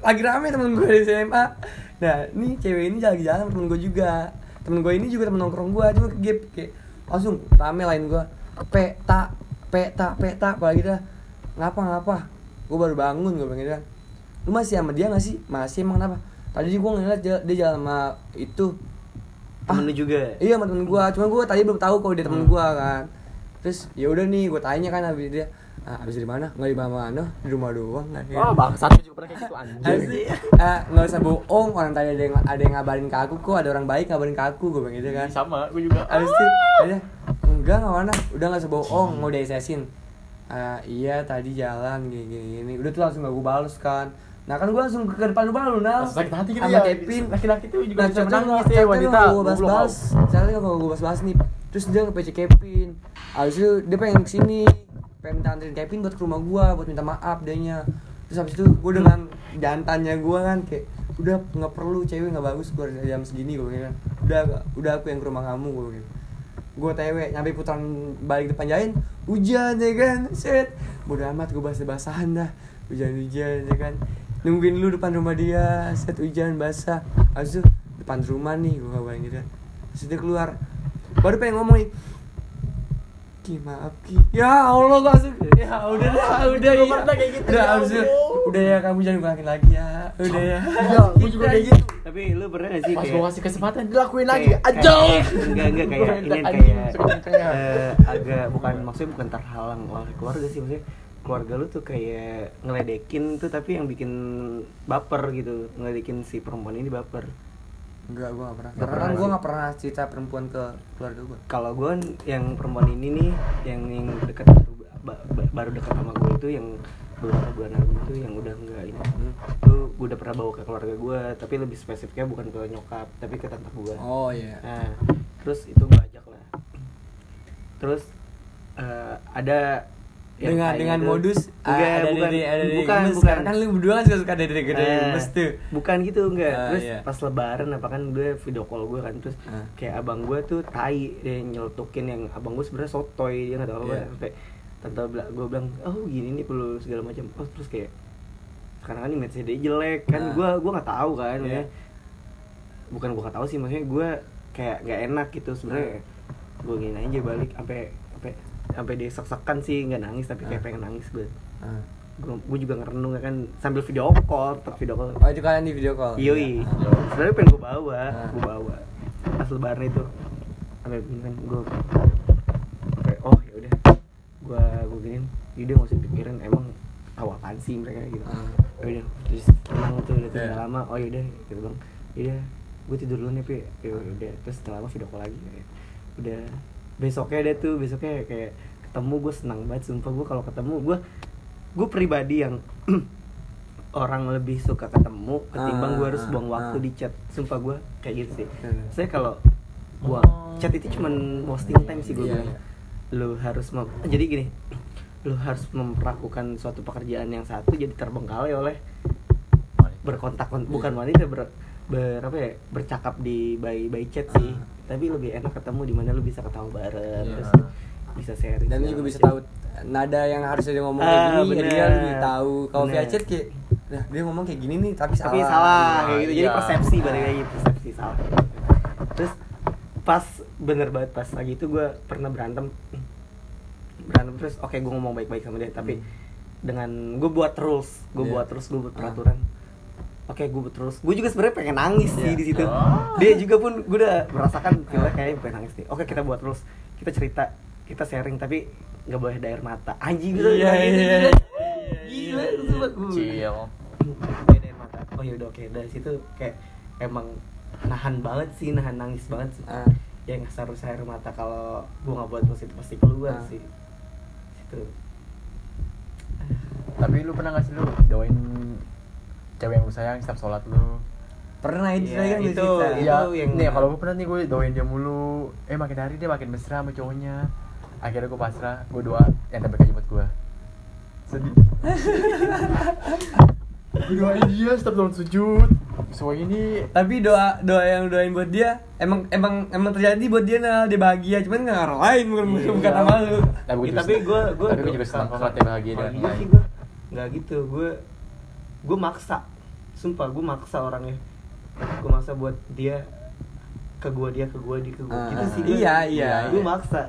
[SPEAKER 3] lagi rame temen gue di SMA nah ini cewek ini lagi jalan sama temen gue juga. Temen gue ini juga temen nongkrong gue cuma ke gap kayak langsung rame lain gue peta peta peta apalagi dah ngapa ngapa? Gue baru bangun gue bilang gitu kan. Lu masih sama dia gak sih? Masih emang kenapa? Tadi gue ngeliat dia, dia jalan sama itu
[SPEAKER 2] temen lu juga
[SPEAKER 3] Iya sama temen gua, cuma gua tadi belum tahu kalau dia temen gua kan. Terus ya udah nih gua tanya kan habis dia, ah, habis dari mana? Enggak di mana-mana, di rumah doang kan.
[SPEAKER 5] oh bangsat gue juga pernah kayak gitu anjing
[SPEAKER 3] ah, nggak usah bohong, orang tadi ada yang ada yang ngabarin ke aku kok, ada orang baik ngabarin ke aku, gue bilang gitu kan.
[SPEAKER 5] sama gue juga
[SPEAKER 3] Habis itu, ada, enggak nggak mana, udah nggak usah bohong, mau diesesin. Ah, iya tadi jalan gini, gini gini, udah tuh langsung gak gue balas kan. Nah kan gue langsung ke depan rumah lu nah.
[SPEAKER 5] Sakit hati gitu ya.
[SPEAKER 3] Kevin.
[SPEAKER 5] Laki-laki tuh juga
[SPEAKER 3] Nah,
[SPEAKER 5] bisa menangis
[SPEAKER 3] nggak-
[SPEAKER 5] ya, wanita.
[SPEAKER 3] gue bahas-bahas. Chatnya nggak gue bahas-bahas nih. Terus dia nge-PC Kevin. Habis itu dia pengen ke sini, pengen minta anterin Kevin buat ke rumah gua buat minta maaf dianya. Terus habis itu gue dengan jantannya gua kan kayak udah nggak perlu cewek nggak bagus dari jam segini gue kan udah udah aku yang ke rumah kamu gue gitu gue tewe nyampe putaran balik depan jalan hujan ya kan set bodo amat gue basah basahan dah hujan hujan ya kan nungguin lu depan rumah dia set hujan basah. Itu depan rumah nih gue ngabarin gitu kan terus dia keluar. Baru pengen ngomong nih Ki maaf Ki. Ya Allah gak suka Ya udah dah Udah
[SPEAKER 5] Gua
[SPEAKER 3] ya.
[SPEAKER 5] pernah kayak gitu,
[SPEAKER 3] Udah
[SPEAKER 5] ya.
[SPEAKER 3] Udah ya kamu jangan ulangin lagi ya. Udah ya.
[SPEAKER 5] Iya, gue juga kayak gitu.
[SPEAKER 2] tapi lu pernah gak sih
[SPEAKER 5] Pas gue kasih kesempatan dilakuin lagi.
[SPEAKER 2] kayak- enggak enggak kayak ini kayak eh, agak bukan maksudnya bukan terhalang oleh keluarga sih maksudnya keluarga lu tuh kayak ngeledekin tuh tapi yang bikin baper gitu. Ngeledekin si perempuan ini baper.
[SPEAKER 3] Enggak gue gak pernah. Karena
[SPEAKER 2] pernah
[SPEAKER 3] gue gak pernah cerita perempuan ke keluarga gue
[SPEAKER 2] kalau gue yang perempuan ini nih yang yang dekat baru, ba- ba- baru dekat sama gue itu yang beberapa bulan lalu itu yang udah enggak ini.
[SPEAKER 3] Hmm.
[SPEAKER 2] itu gue udah pernah bawa ke keluarga gue tapi lebih spesifiknya bukan ke nyokap tapi ke tante gue
[SPEAKER 3] Oh iya.
[SPEAKER 2] Nah terus itu gue ajak lah. Terus eh, ada
[SPEAKER 3] dengan dengan
[SPEAKER 2] gitu.
[SPEAKER 3] modus ah,
[SPEAKER 2] Enggak,
[SPEAKER 3] ada
[SPEAKER 2] bukan,
[SPEAKER 3] dari ada dari
[SPEAKER 2] bukan,
[SPEAKER 3] gemes.
[SPEAKER 2] bukan.
[SPEAKER 3] Kan lu berdua kan suka suka ada dari gede
[SPEAKER 2] Eh,
[SPEAKER 3] gemes tuh
[SPEAKER 2] bukan gitu enggak
[SPEAKER 3] Ah,
[SPEAKER 2] terus
[SPEAKER 3] iya.
[SPEAKER 2] pas lebaran apa kan gue video call gue kan terus
[SPEAKER 3] Ah.
[SPEAKER 2] kayak abang gue tuh tai dia nyeletukin yang abang gue sebenarnya sotoy dia nggak tahu apa
[SPEAKER 3] Iya.
[SPEAKER 2] sampai tante gue bilang oh gini nih perlu segala macam oh terus kayak sekarang kan image dia jelek kan
[SPEAKER 3] Ah.
[SPEAKER 2] gue gue nggak tahu kan maksudnya bukan gue nggak tahu sih maksudnya gue kayak gak enak gitu sebenarnya gue gini aja balik sampai sampai sampai dia sek-sekan sih nggak nangis tapi kayak
[SPEAKER 3] Ah.
[SPEAKER 2] pengen nangis gue
[SPEAKER 3] Ah.
[SPEAKER 2] gue juga ngerenung ya kan sambil video call tetap video call
[SPEAKER 3] Oh itu kalian di video call
[SPEAKER 2] Yoi.
[SPEAKER 3] Ah.
[SPEAKER 2] Sebenarnya pengen gue bawa,
[SPEAKER 3] Ah.
[SPEAKER 2] gue bawa. Pas lebaran itu, sampai kan gue, oh ya udah, gue gue giniin, yaudah nggak usah pikirin emang tahu apaan sih mereka gitu.
[SPEAKER 3] Ah.
[SPEAKER 2] Ya udah, terus tenang tuh udah
[SPEAKER 3] Iya.
[SPEAKER 2] yeah. lama, oh yaudah, gitu bang, yaudah, gue tidur dulu nih pi, ya udah, terus setelah lama video call lagi, udah besoknya ada tuh besoknya kayak ketemu gue senang banget sumpah gue kalau ketemu gue gue pribadi yang orang lebih suka ketemu ketimbang gue harus
[SPEAKER 3] Ah,
[SPEAKER 2] buang waktu
[SPEAKER 3] ah.
[SPEAKER 2] di chat sumpah gue kayak gitu sih saya kalau gua
[SPEAKER 5] Oh.
[SPEAKER 2] chat itu cuman wasting time sih gue
[SPEAKER 3] Iya,
[SPEAKER 2] bilang
[SPEAKER 3] iya.
[SPEAKER 2] lu harus mem- jadi gini lu harus memperlakukan suatu pekerjaan yang satu jadi terbengkalai oleh berkontak bukan
[SPEAKER 3] Iya.
[SPEAKER 2] wanita ber, ber apa ya bercakap di by by chat sih
[SPEAKER 3] Ah.
[SPEAKER 2] tapi lebih enak ketemu di mana lu bisa ketawa bareng
[SPEAKER 3] Iya.
[SPEAKER 2] terus bisa sharing
[SPEAKER 3] dan lu juga bisa tahu nada yang harusnya dia ngomong
[SPEAKER 2] Ah,
[SPEAKER 3] kayak gini
[SPEAKER 2] bener.
[SPEAKER 3] dia lebih tahu kalau via chat kayak nah dia ngomong kayak gini nih tapi salah
[SPEAKER 2] tapi salah kayak gitu jadi
[SPEAKER 5] Iya.
[SPEAKER 2] persepsi balik lagi persepsi salah terus pas bener banget pas lagi itu gue pernah berantem berantem terus oke gue ngomong baik-baik sama dia tapi dengan gue buat rules gue
[SPEAKER 3] Iya.
[SPEAKER 2] buat terus gue buat
[SPEAKER 3] Ah.
[SPEAKER 2] peraturan oke gue buat terus. Gue juga sebenarnya pengen nangis sih
[SPEAKER 3] Iya.
[SPEAKER 2] di situ.
[SPEAKER 5] Oh.
[SPEAKER 2] dia juga pun gue udah merasakan feelnya kayak pengen nangis nih oke kita buat rules kita cerita kita sharing tapi nggak boleh ada air mata. Anjing gitu
[SPEAKER 3] Iya, iya,
[SPEAKER 2] gila.
[SPEAKER 3] iya.
[SPEAKER 2] gila mata. Oh yaudah oke. Dari situ kayak emang nahan banget sih nahan nangis banget sih.
[SPEAKER 3] Ah.
[SPEAKER 2] yang harus air mata. Kalau gua nggak buat positif pasti keluar
[SPEAKER 3] Ah.
[SPEAKER 2] sih. Situ.
[SPEAKER 5] Tapi lu pernah gak sih lu doain cewek yang lu sayang setiap sholat lu?
[SPEAKER 3] pernah itu
[SPEAKER 2] Iya,
[SPEAKER 3] kan gue
[SPEAKER 2] itu-
[SPEAKER 3] cerita.
[SPEAKER 2] itu-
[SPEAKER 5] Iya,
[SPEAKER 2] yang-
[SPEAKER 5] nih kalau gue pernah nih gue doain dia mulu. Eh makin hari dia makin mesra sama cowoknya. Akhirnya gue pasrah, gue doa yang terbaik aja buat gue. Sedih. gue doain dia setiap tahun sujud. So ini
[SPEAKER 3] tapi doa doa yang doain buat dia emang emang emang terjadi buat dia nah dia bahagia cuman nggak orang lain bukan
[SPEAKER 2] Iya.
[SPEAKER 3] bukan sama lu
[SPEAKER 5] tapi gue
[SPEAKER 2] Ya, tapi gue gue
[SPEAKER 5] tapi gue juga senang kok dia bahagia
[SPEAKER 2] sih gue nggak gitu gue gue maksa. Sumpah gue maksa orangnya. Gue maksa buat dia ke gue dia ke gue dia ke gue
[SPEAKER 3] Ah,
[SPEAKER 2] gitu sih gua.
[SPEAKER 3] iya, iya,
[SPEAKER 2] gue
[SPEAKER 3] iya.
[SPEAKER 2] maksa.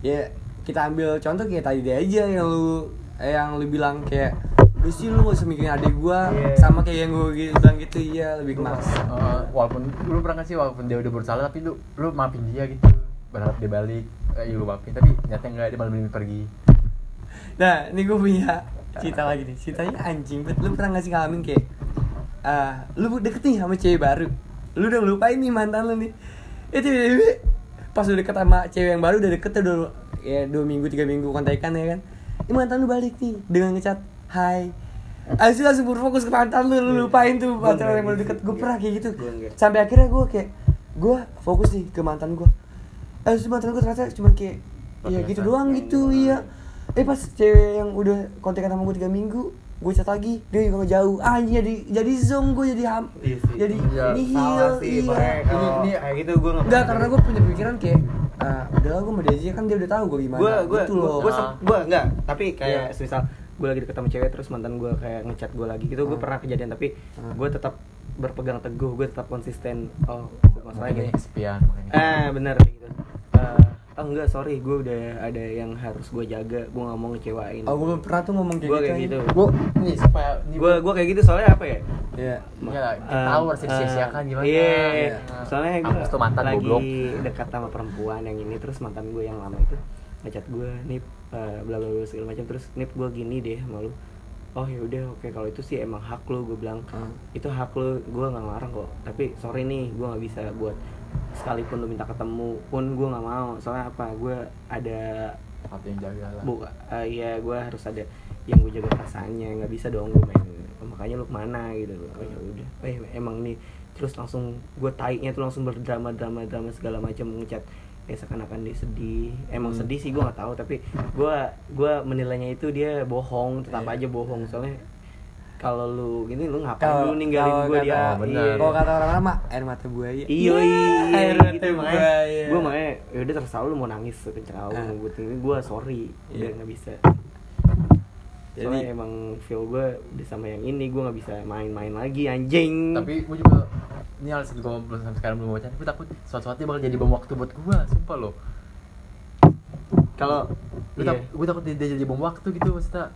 [SPEAKER 3] Ya kita ambil contoh kayak tadi dia aja yang lu eh, yang lu bilang kayak lu sih lu gak usah mikirin adik gua.
[SPEAKER 2] Iya.
[SPEAKER 3] sama kayak yang gua gitu, bilang gitu iya lebih
[SPEAKER 5] Lu,
[SPEAKER 3] maksa.
[SPEAKER 5] eh, walaupun lu pernah gak sih walaupun dia udah bersalah tapi lu lu maafin dia gitu. Berharap dia balik eh, iya lu maafin tapi ternyata enggak dia malah lebih pergi.
[SPEAKER 3] Nah ini gua punya cerita lagi nih. Ceritanya anjing. Bet lu pernah gak sih ngalamin kayak ah lu deket nih sama cewek baru. Lu udah lupain nih mantan lu nih. Itu pas udah deket sama cewek yang baru udah deket udah ya dua minggu tiga minggu kontekan ya kan. Ini mantan lu balik nih dengan ngecat hai. Abis itu langsung berfokus ke mantan lu, lu lupain tuh
[SPEAKER 2] enggak
[SPEAKER 3] yang baru
[SPEAKER 2] gitu.
[SPEAKER 3] deket Gue pernah kayak gitu. Sampai akhirnya gue kayak Gue fokus nih ke mantan gue Abis itu mantan gue ternyata cuma kayak Ya gitu doang gitu, iya Eh pas cewek yang udah kontekan sama gue 3 minggu Gue chat lagi, dia juga ngejauh Ah anjing jadi, jadi zong gue jadi ham
[SPEAKER 2] Iya sih.
[SPEAKER 3] Jadi
[SPEAKER 5] Iya.
[SPEAKER 3] nihil,
[SPEAKER 2] sih
[SPEAKER 3] iya
[SPEAKER 2] pokoknya kalau
[SPEAKER 3] Ini- ini-
[SPEAKER 2] kayak gitu gue nggak
[SPEAKER 3] Enggak,
[SPEAKER 2] pernah.
[SPEAKER 3] karena gue punya pikiran kayak ah, udah lah gue sama dia aja kan dia udah tahu gue gimana
[SPEAKER 2] gue gue
[SPEAKER 3] gitu loh
[SPEAKER 2] gue gue enggak tapi kayak
[SPEAKER 3] Iya.
[SPEAKER 2] misal gue lagi deket sama cewek terus mantan gue kayak ngechat gue lagi gitu gue
[SPEAKER 3] Hmm.
[SPEAKER 2] pernah kejadian tapi
[SPEAKER 3] Hmm.
[SPEAKER 2] gue tetap berpegang teguh gue tetap konsisten oh masalahnya gini
[SPEAKER 5] kesepian makanya
[SPEAKER 2] eh bener kayak gitu Eh, oh enggak sorry gue udah ada yang harus gue jaga gue nggak mau ngecewain
[SPEAKER 3] Oh gue pernah tuh ngomong kayak
[SPEAKER 2] Gua
[SPEAKER 3] gitu
[SPEAKER 2] kayak gitu.
[SPEAKER 5] gue nih supaya
[SPEAKER 2] gue gue kayak gitu soalnya apa ya
[SPEAKER 3] Iya
[SPEAKER 5] lah, kita
[SPEAKER 2] Eh,
[SPEAKER 5] tahu harus
[SPEAKER 2] eh,
[SPEAKER 5] disia-siakan gimana.
[SPEAKER 2] Iya,
[SPEAKER 5] Iya.
[SPEAKER 2] soalnya gue
[SPEAKER 5] tuh mantan
[SPEAKER 2] lagi
[SPEAKER 5] goblok.
[SPEAKER 2] dekat sama perempuan yang ini terus mantan gue yang lama itu ngechat gue nip eh, bla bla bla segala macam terus nip gue gini deh sama lu oh ya udah oke kalau itu sih emang hak lu gue bilang
[SPEAKER 3] Hmm.
[SPEAKER 2] itu hak lu gue nggak ngelarang kok tapi sorry nih gue nggak bisa buat sekalipun lu minta ketemu pun gue nggak mau. Soalnya apa? Gue ada
[SPEAKER 5] Satu yang jaga lah.
[SPEAKER 2] bu eh, ya gue harus ada yang gue jaga perasaannya nggak bisa dong gue main. "Oh, makanya lu ke mana gitu. Oh ya udah. Eh emang nih. Terus langsung gue taiknya tuh langsung berdrama drama drama segala macam ngecat. Ya seakan-akan dia sedih. Emang
[SPEAKER 3] Hmm.
[SPEAKER 2] sedih sih gue nggak tahu. Tapi gue gue menilainya itu dia bohong. Tetap
[SPEAKER 3] Iya.
[SPEAKER 2] aja bohong. Soalnya kalau lu gini lu ngapain
[SPEAKER 3] Kalau-
[SPEAKER 2] lu ninggalin gue dia
[SPEAKER 5] Oh, bener.
[SPEAKER 2] Iya.
[SPEAKER 3] Kalau kata orang-orang mah air mata buaya.
[SPEAKER 2] Iya,
[SPEAKER 3] Air
[SPEAKER 2] iya,
[SPEAKER 3] mata
[SPEAKER 2] gitu makanya.
[SPEAKER 3] buaya.
[SPEAKER 2] Gue makanya, yaudah terserah lu mau nangis sekencang
[SPEAKER 3] Ah.
[SPEAKER 2] mau buat ini, gue sorry, udah
[SPEAKER 3] Iya.
[SPEAKER 2] nggak bisa.
[SPEAKER 3] Jadi-
[SPEAKER 2] Soalnya emang feel gue udah sama yang ini, gue nggak bisa main-main lagi anjing.
[SPEAKER 5] Tapi gue juga ini alasan gue belum sampai sekarang belum baca. Gue takut suatu saatnya bakal jadi bom waktu buat gue, sumpah lo.
[SPEAKER 2] kalau
[SPEAKER 5] Gue
[SPEAKER 2] iya.
[SPEAKER 5] tak, gue takut dia, dia jadi bom waktu gitu maksudnya.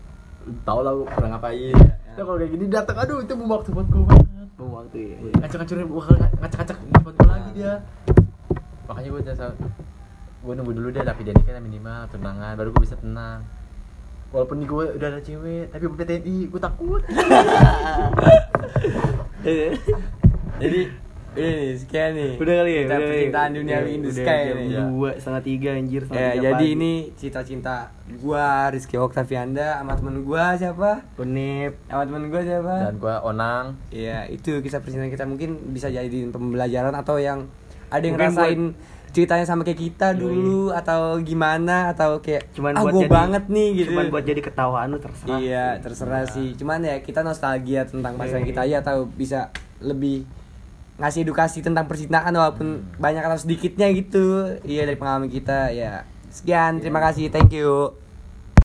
[SPEAKER 5] Lu Tau lah gue pernah ngapain.
[SPEAKER 3] Iya, iya.
[SPEAKER 5] Nah, kalau kayak gini datang, aduh itu bom waktu buat gue banget.
[SPEAKER 2] bom waktu ya.
[SPEAKER 5] Ngacak-ngacurin, bakal ngacak-ngacak buat gue lagi dia. Makanya gue udah gue nunggu dulu deh tapi dia nikah minimal tunangan baru gue bisa tenang walaupun nih gue udah ada cewek tapi gue PTNI gue takut
[SPEAKER 3] Jadi ini sekian nih.
[SPEAKER 2] Udah kali ya,
[SPEAKER 3] Kita
[SPEAKER 2] udah ya.
[SPEAKER 3] percintaan dunia
[SPEAKER 2] Udah-
[SPEAKER 3] in the
[SPEAKER 2] udah
[SPEAKER 3] sky nih.
[SPEAKER 2] Dua setengah tiga anjir
[SPEAKER 3] Ya,
[SPEAKER 2] tiga
[SPEAKER 3] jadi
[SPEAKER 2] pagi.
[SPEAKER 3] ini cita-cinta gua Rizky Oktavianda sama temen gua siapa?
[SPEAKER 2] Unip.
[SPEAKER 3] Sama temen gua siapa?
[SPEAKER 5] dan gue onang
[SPEAKER 3] Iya, itu kisah percintaan kita mungkin bisa jadi pembelajaran atau yang ada yang
[SPEAKER 2] Mungkin
[SPEAKER 3] ngerasain ceritanya sama kayak kita dulu atau gimana atau kayak
[SPEAKER 2] Cuman
[SPEAKER 3] ah
[SPEAKER 2] buat
[SPEAKER 3] gua
[SPEAKER 2] jadi-
[SPEAKER 3] banget nih gitu.
[SPEAKER 2] Cuman buat jadi ketawaan lu terserah.
[SPEAKER 3] Iya,
[SPEAKER 2] sih.
[SPEAKER 3] terserah sih. Cuman ya kita nostalgia tentang pasangan kita aja atau bisa lebih ngasih edukasi tentang percintaan walaupun banyak atau sedikitnya gitu. Iya dari pengalaman kita ya. Sekian, terima kasih. Thank you.